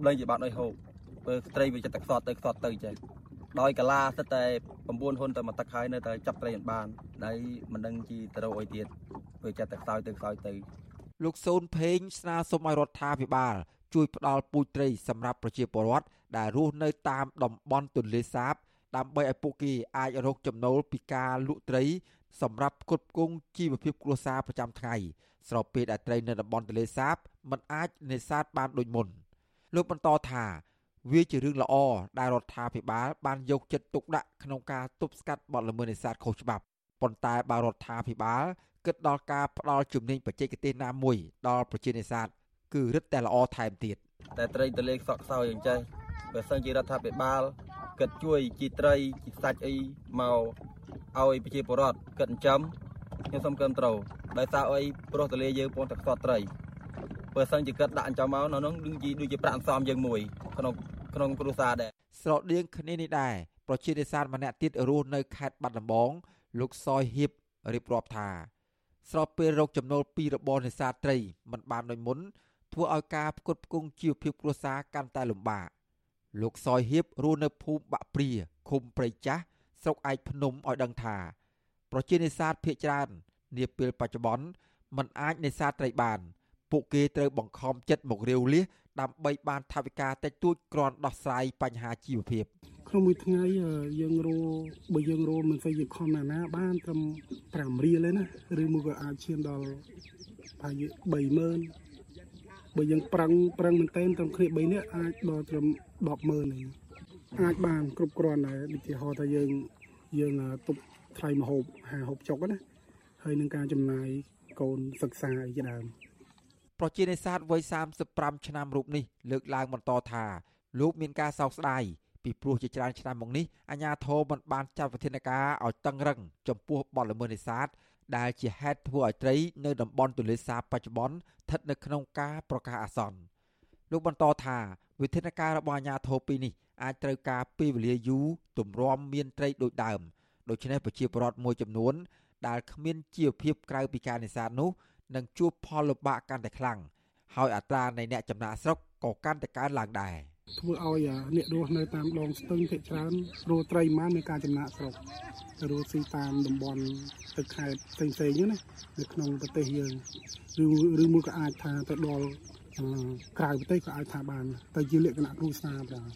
ដឹងជាបាត់អីហូបបើត្រីវាចិត្តតែខ្សត់ទៅខ្សត់ទៅចេះដោយកលាសិតតែ9ហ៊ុនទៅមកទឹកហើយនៅតែចាប់ត្រីមិនបានហើយមិនដឹងជីទៅរកអុយទៀតវាចិត្តតែខ្សោយទៅខ្សោយទៅ លោកសូនភេងស្នើសុំឲ្យរដ្ឋាភិបាល ជួយផ្ដល់ពូជត្រីសម្រាប់ប្រជាពលរដ្ឋដែលរស់នៅតាមតំបន់ទន្លេសាប ដើម្បីឲ្យពួកគេអាចរកចំណូលពីការលក់ត្រី សម្រាប់ផ្គត់ផ្គង់ជីវភាពគ្រួសារប្រចាំថ្ងៃស្របពេលដែលត្រីនៅតំបន់ទន្លេសាបមិនអាចនេសាទបានដូចមុន លោកបន្តថាវាជារឿងល្អដែលរដ្ឋាភិបាល បានយកចិត្តទុកដាក់ក្នុងការទប់ស្កាត់បទល្មើសនេសាទខុសច្បាប់ប៉ុន្តែបើរដ្ឋាភិបាល គិតដល់ការផ្ដល់ជំនាញបច្ចេកទេសណាមួយដល់ប្រជានេសាទគឺរឹតតែល្អថែមទៀតតែត្រីទលេខ្សក់ខ្សោយអញ្ចឹងបើសិនជារដ្ឋាភិបាលគិតជួយជីត្រីជីសាច់អីមកឲ្យប្រជាពលរដ្ឋគិតចិញ្ចឹមខ្ញុំសូមគាំទ្រដោយសារអីព្រោះទលេយើងពងតែខ្សត់ត្រីបើសិនជាគិតដាក់អញ្ចឹងមកនៅនោះដូចជាដូចជាប្រាក់សំយើងមួយក្នុងក្នុងគ្រួសារដែរស្រដៀងគ្នានេះដែរប្រជានេសាទម្នាក់ទៀតរស់នៅខេត្តបាត់ដំបងលោកសយហៀបរៀបរាប់ថា ស្របពេលរកចំណូលពីរបរនេសាទត្រីមិនបានដូចមុនធ្វើឲ្យការផ្គត់ផ្គង់ជីវភាពគ្រួសារកាន់តែលំបាកលោកសយហៀបរស់នៅភូមិបាក់ព្រាឃុំព្រៃចាស់ស្រុកឯកភ្នំឲ្យដឹងថា ប្រជានេសាទភ ieck ច្រើននាពេលបច្ចុប្បន្នមិនអាចនេសាទត្រីបាន ពួកគេត្រូវបង្ខំចិត្តមករាវលៀស ដើម្បីបានថវិកាតិចតួចគ្រាន់ដោះស្រាយបញ្ហាជីវភាពក្នុងមួយថ្ងៃយើងរោបើយើងរោមិនសូវជាខំណាស់ណាបានត្រឹម5រៀលទេណាឬមួយក៏អាចឈានដល់ប្រហែល30000បើយើងប្រឹងប្រឹងមែនទែនត្រឹមគ្នា3នាក់អាចដល់ត្រឹម100000នេះអាចបានគ្រប់គ្រាន់ដែរដូចជាហៅថាយើងយើងទប់ថ្លៃមហូបហាហូបចុកណាហើយនឹងការចំណាយកូនសិក្សាអីជាដើម ប្រជានេសាទវ័យ35ឆ្នាំរូបនេះលើកឡើងបន្តថាលោកមានការសោកស្ដាយពីព្រោះជាច្រើនឆ្នាំមកនេះអាជ្ញាធរមិនបានចាត់វិធានការឲ្យតឹងរឹងចំពោះបទល្មើសនេសាទដែលជាហេតុធ្វើឲ្យត្រីនៅតំបន់ទន្លេសាបបច្ចុប្បន្នស្ថិតនៅក្នុងការប្រកាសអាសន្នលោកបន្តថាវិធានការរបស់អាជ្ញាធរពីនេះអាចត្រូវការពេលវេលាយូរទម្រាំមានត្រីដូចដើមដូច្នេះប្រជាពលរដ្ឋមួយចំនួនដែលគ្មានជីវភាពក្រៅពីការនេសាទនោះ នឹងជួបផលលំបាកកាន់តែខ្លាំងហើយអត្រានៃអ្នកចំណាក់ស្រុកក៏កាន់តែកើនឡើងដែរធ្វើឲ្យអ្នករស់នៅតាមដងស្ទឹងភាគច្រើនរស់ត្រីម៉ានមានការចំណាក់ស្រុកទៅរស់ស៊ីតាមតំបន់ទឹកខេត្តផ្សេងផ្សេងណានៅក្នុងប្រទេសយើងឬឬមួយក៏អាចថាទៅដល់ក្រៅប្រទេសក៏អាចថាបានទៅជាលក្ខណៈគ្រួសារដែរ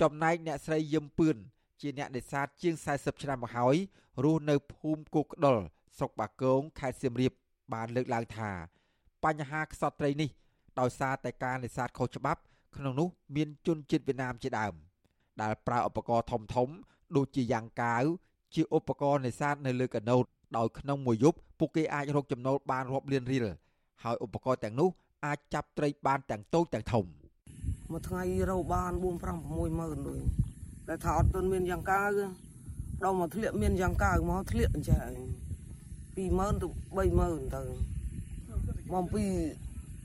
ចំណែកអ្នកស្រីយឹមពឿនជាអ្នកនេសាទជាង40ឆ្នាំមកហើយរស់នៅភូមិគោកក្ដុលស្រុកបាគងខេត្តសៀមរាប បានលើកឡើងថា បញ្ហាខ្សត់ត្រីនេះដោយសារតែការនេសាទខុសច្បាប់ ក្នុងនោះមានជនជាតិវៀតណាមជាដើម ដែលប្រើឧបករណ៍ធំធំ ដូចជាយ៉ាងកាវជាឧបករណ៍នេសាទនៅលើកាណូតដោយក្នុងមួយយប់ពួកគេអាចរកចំណូលបានរាប់លានរៀលហើយឧបករណ៍ទាំងនោះអាចចាប់ត្រីបានទាំងតូចទាំងធំមួយថ្ងៃរកបាន4 5 6ម៉ឺនដូចតែថាអត់ទាន់មានយ៉ាងកាវដល់មកធ្លាក់មានយ៉ាងកាវមកធ្លាក់អញ្ចឹង 20000ទៅ30000ទៅមកពី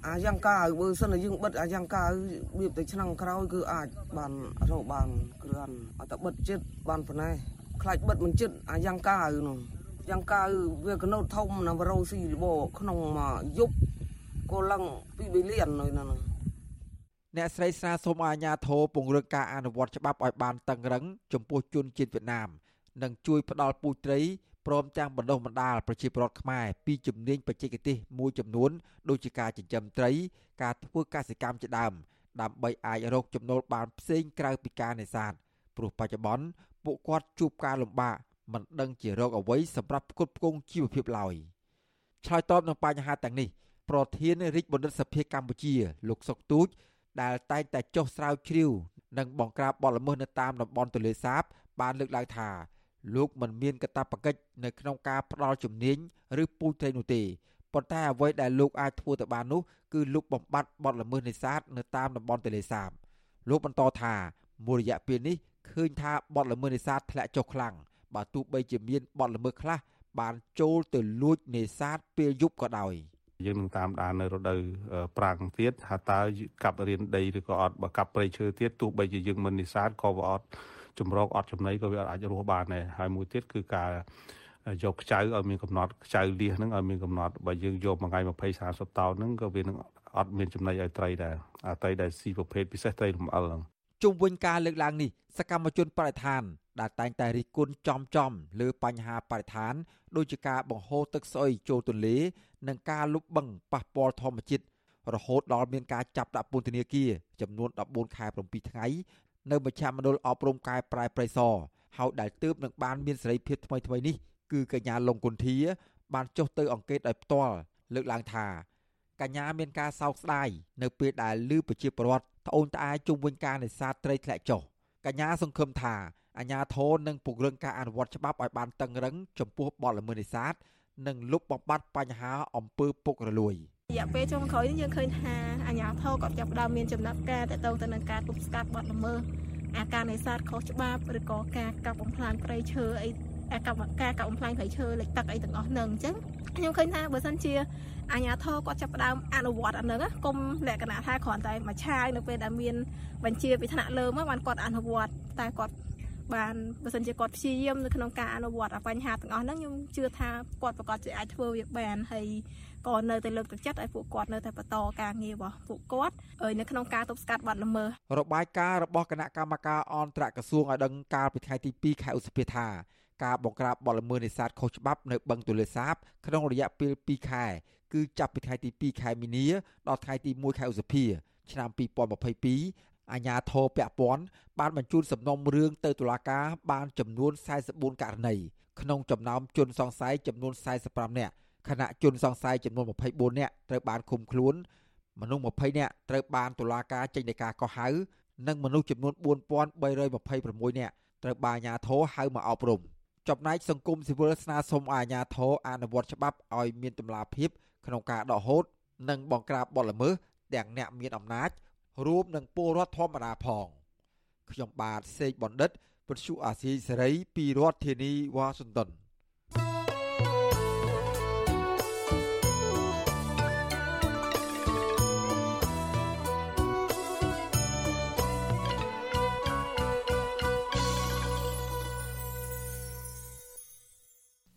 អាយ៉ាងកាវបើសិនតែយើងបិទអាយ៉ាងកាវវាទៅឆ្នាំក្រោយគឺអាចបានរកបានគ្រាន់អត់តែបិទចិត្តបានប៉ុណ្ណេះខ្លាចបិទមិនចិត្តអាយ៉ាងកាវនោះយ៉ាងកាវវាកណូតធំណាស់រោស៊ីរបក្នុងមួយយប់ក៏ឡើងពី3លាននៅនោះអ្នកស្រីស្នើសុំឲ្យអាជ្ញាធរពង្រឹងការអនុវត្តច្បាប់ឲ្យបានតឹងរឹងចំពោះជនជាតិវៀតណាមនិងជួយផ្ដល់ពូជត្រី ព្រមទាំងបណ្ដុះបណ្ដាលប្រជាពលរដ្ឋខ្មែរពីជំនាញបច្ចេកទេសមួយចំនួនដូចជាការចិញ្ចឹមត្រី ការធ្វើកសិកម្មជាដើមដើម្បីអាចរកចំណូលបានផ្សេងក្រៅពីការនេសាទព្រោះបច្ចុប្បន្នពួកគាត់ជួបការលំបាកមិនដឹងជារោគអ្វីសម្រាប់ផ្គត់ផ្គង់ជីវភាពឡើយឆ្លើយតបនឹងបញ្ហាទាំងនេះប្រធានរាជបណ្ឌិតសភាកម្ពុជា លោកសុកទូច ដែលតែងតែចុះស្រាវជ្រាវ និងបង្ក្រាបបទល្មើសនៅតាមតំបន់ទន្លេសាបបានលើកឡើងថា លោកមិនមានកាតព្វកិច្ចនៅក្នុងការផ្ដល់ជំនាញឬពូជត្រីនោះទេប៉ុន្តែអ្វីដែលលោកអាចធ្វើទៅបាននោះគឺលោកបំបត្តិបទល្មើសនេសាទនៅតាមតំបន់ទន្លេសាបលោកបន្តថាមួយរយៈពេលនេះឃើញថាបទល្មើសនេសាទធ្លាក់ចុះខ្លាំងបើទោះបីជាមានបទល្មើសខ្លះបានចូលទៅលួចនេសាទពេលយប់ក៏ដោយយើងនឹងតាមដាននៅរដូវប្រាំងទៀតថាតើកាប់រៀនដីឬក៏អត់បើកាប់ព្រៃឈើទៀតទោះបីជាយើងមិននេសាទក៏វាអត់ ចម្រោកអត់ចំណីក៏វាអាចរស់បានដែរហើយមួយទៀតគឺការយកខ្ចៅឲ្យមានកំណត់ខ្ចៅលៀសហ្នឹងឲ្យមានកំណត់បើយើងយកមួយថ្ងៃ20 30តោនហ្នឹងក៏វានឹងអត់មានចំណីឲ្យត្រីដែរអាត្រីដែលស៊ីប្រភេទពិសេសត្រីរំអិលហ្នឹងជុំវិញការលើកឡើងនេះសកម្មជនបរិស្ថានដែលតែងតែរិះគន់ចំចំលើបញ្ហាបរិស្ថានដូចជាការបង្ហូរទឹកស្អុយចូលទន្លេនិងការលុបបង្កប៉ះពាល់ធម្មជាតិរហូតដល់មានការចាប់ដាក់ពន្ធនាគារចំនួន14ខែ7ថ្ងៃ នៅមជ្ឈមណ្ឌលអប់រំកែប្រែប្រៃសហើយដែលទើបនឹងបានមានសេរីភាពថ្មីថ្មីនេះគឺកញ្ញាលងគុន្ធា បានចុះទៅអង្កេតដោយផ្ទាល់លើកឡើងថាកញ្ញាមានការសោកស្ដាយនៅពេលដែលឮប្រជាពលរដ្ឋត្អូញត្អែជុំវិញការនេសាទត្រីធ្លាក់ចុះកញ្ញាសង្ឃឹមថាអាជ្ញាធរនឹងពង្រឹងការអនុវត្តច្បាប់ឲ្យបានតឹងរឹងចំពោះបទល្មើសនេសាទនិងលុបបំបាត់បញ្ហាអំពើពុករលួយ រយៈពេលចុងក្រោយនេះយើងឃើញថាអាជ្ញាធរក៏ចាប់ផ្ដើមមានចំណាត់ការទៅទៅនឹងការទប់ស្កាត់បទល្មើសអាការនេសាទខុសច្បាប់ឬក៏ការកាប់បំផ្លាញព្រៃឈើអីការកាប់ការកាប់បំផ្លាញព្រៃឈើលិចទឹកអីទាំងអស់ហ្នឹងអញ្ចឹងខ្ញុំឃើញថាបើសិនជាអាញាធរគាត់ចាប់ផ្ដើមអនុវត្តអានឹងគុំលក្ខណៈថាគ្រាន់តែមួយឆាយនៅពេលដែលមានបញ្ជាពីថ្នាក់លើមកបានគាត់អនុវត្តតែគាត់បានបើសិនជាគាត់ព្យាយាមនៅក្នុងការអនុវត្តបញ្ហាទាំងអស់ហ្នឹងខ្ញុំជឿថាគាត់ប្រកាសជាអាចធ្វើវាបានហើយ ក៏នៅតែលើកទឹកចិត្តឲ្យពួកគាត់នៅតែបន្តការងាររបស់ពួកគាត់នៅក្នុងការទប់ស្កាត់បទល្មើសរបាយការណ៍របស់គណៈកម្មការអន្តរក្រសួងឲ្យដឹងកាលពីថ្ងៃទី2ខែឧសភាថាការបង្ក្រាបបទល្មើសនេសាទខុសច្បាប់នៅបឹងទន្លេសាបក្នុងរយៈពេល2ខែគឺចាប់ពីថ្ងៃទី2ខែមីនាដល់ថ្ងៃទី1ខែឧសភា ឆ្នាំ2022អាជ្ញាធរពាក់ព័ន្ធបានបញ្ជូនសំណុំរឿងទៅតុលាការបានចំនួន44ករណីក្នុងចំណោមជនសង្ស័យចំនួន45នាក់ ខណៈជនសង្ស័យចំនួន24នាក់ត្រូវបានឃុំខ្លួនមនុស្ស20នាក់ត្រូវបានតុលាការចេញដីកាកោះហៅនិងមនុស្សចំនួន4326នាក់ត្រូវបានអាជ្ញាធរហៅមកអប់រំចំណែកសង្គមស៊ីវិលស្នើសុំអាជ្ញាធរអនុវត្តច្បាប់ឲ្យមានតម្លាភាពក្នុងការដកហូត និងបង្ក្រាបបទល្មើសទាំងអ្នកមានអំណាចរួមនឹងពលរដ្ឋធម្មតាផងខ្ញុំបាទសេកបណ្ឌិតពទ្យុអាស៊ីសេរីពីរដ្ឋធានីវ៉ាស៊ីនតោន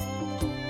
Música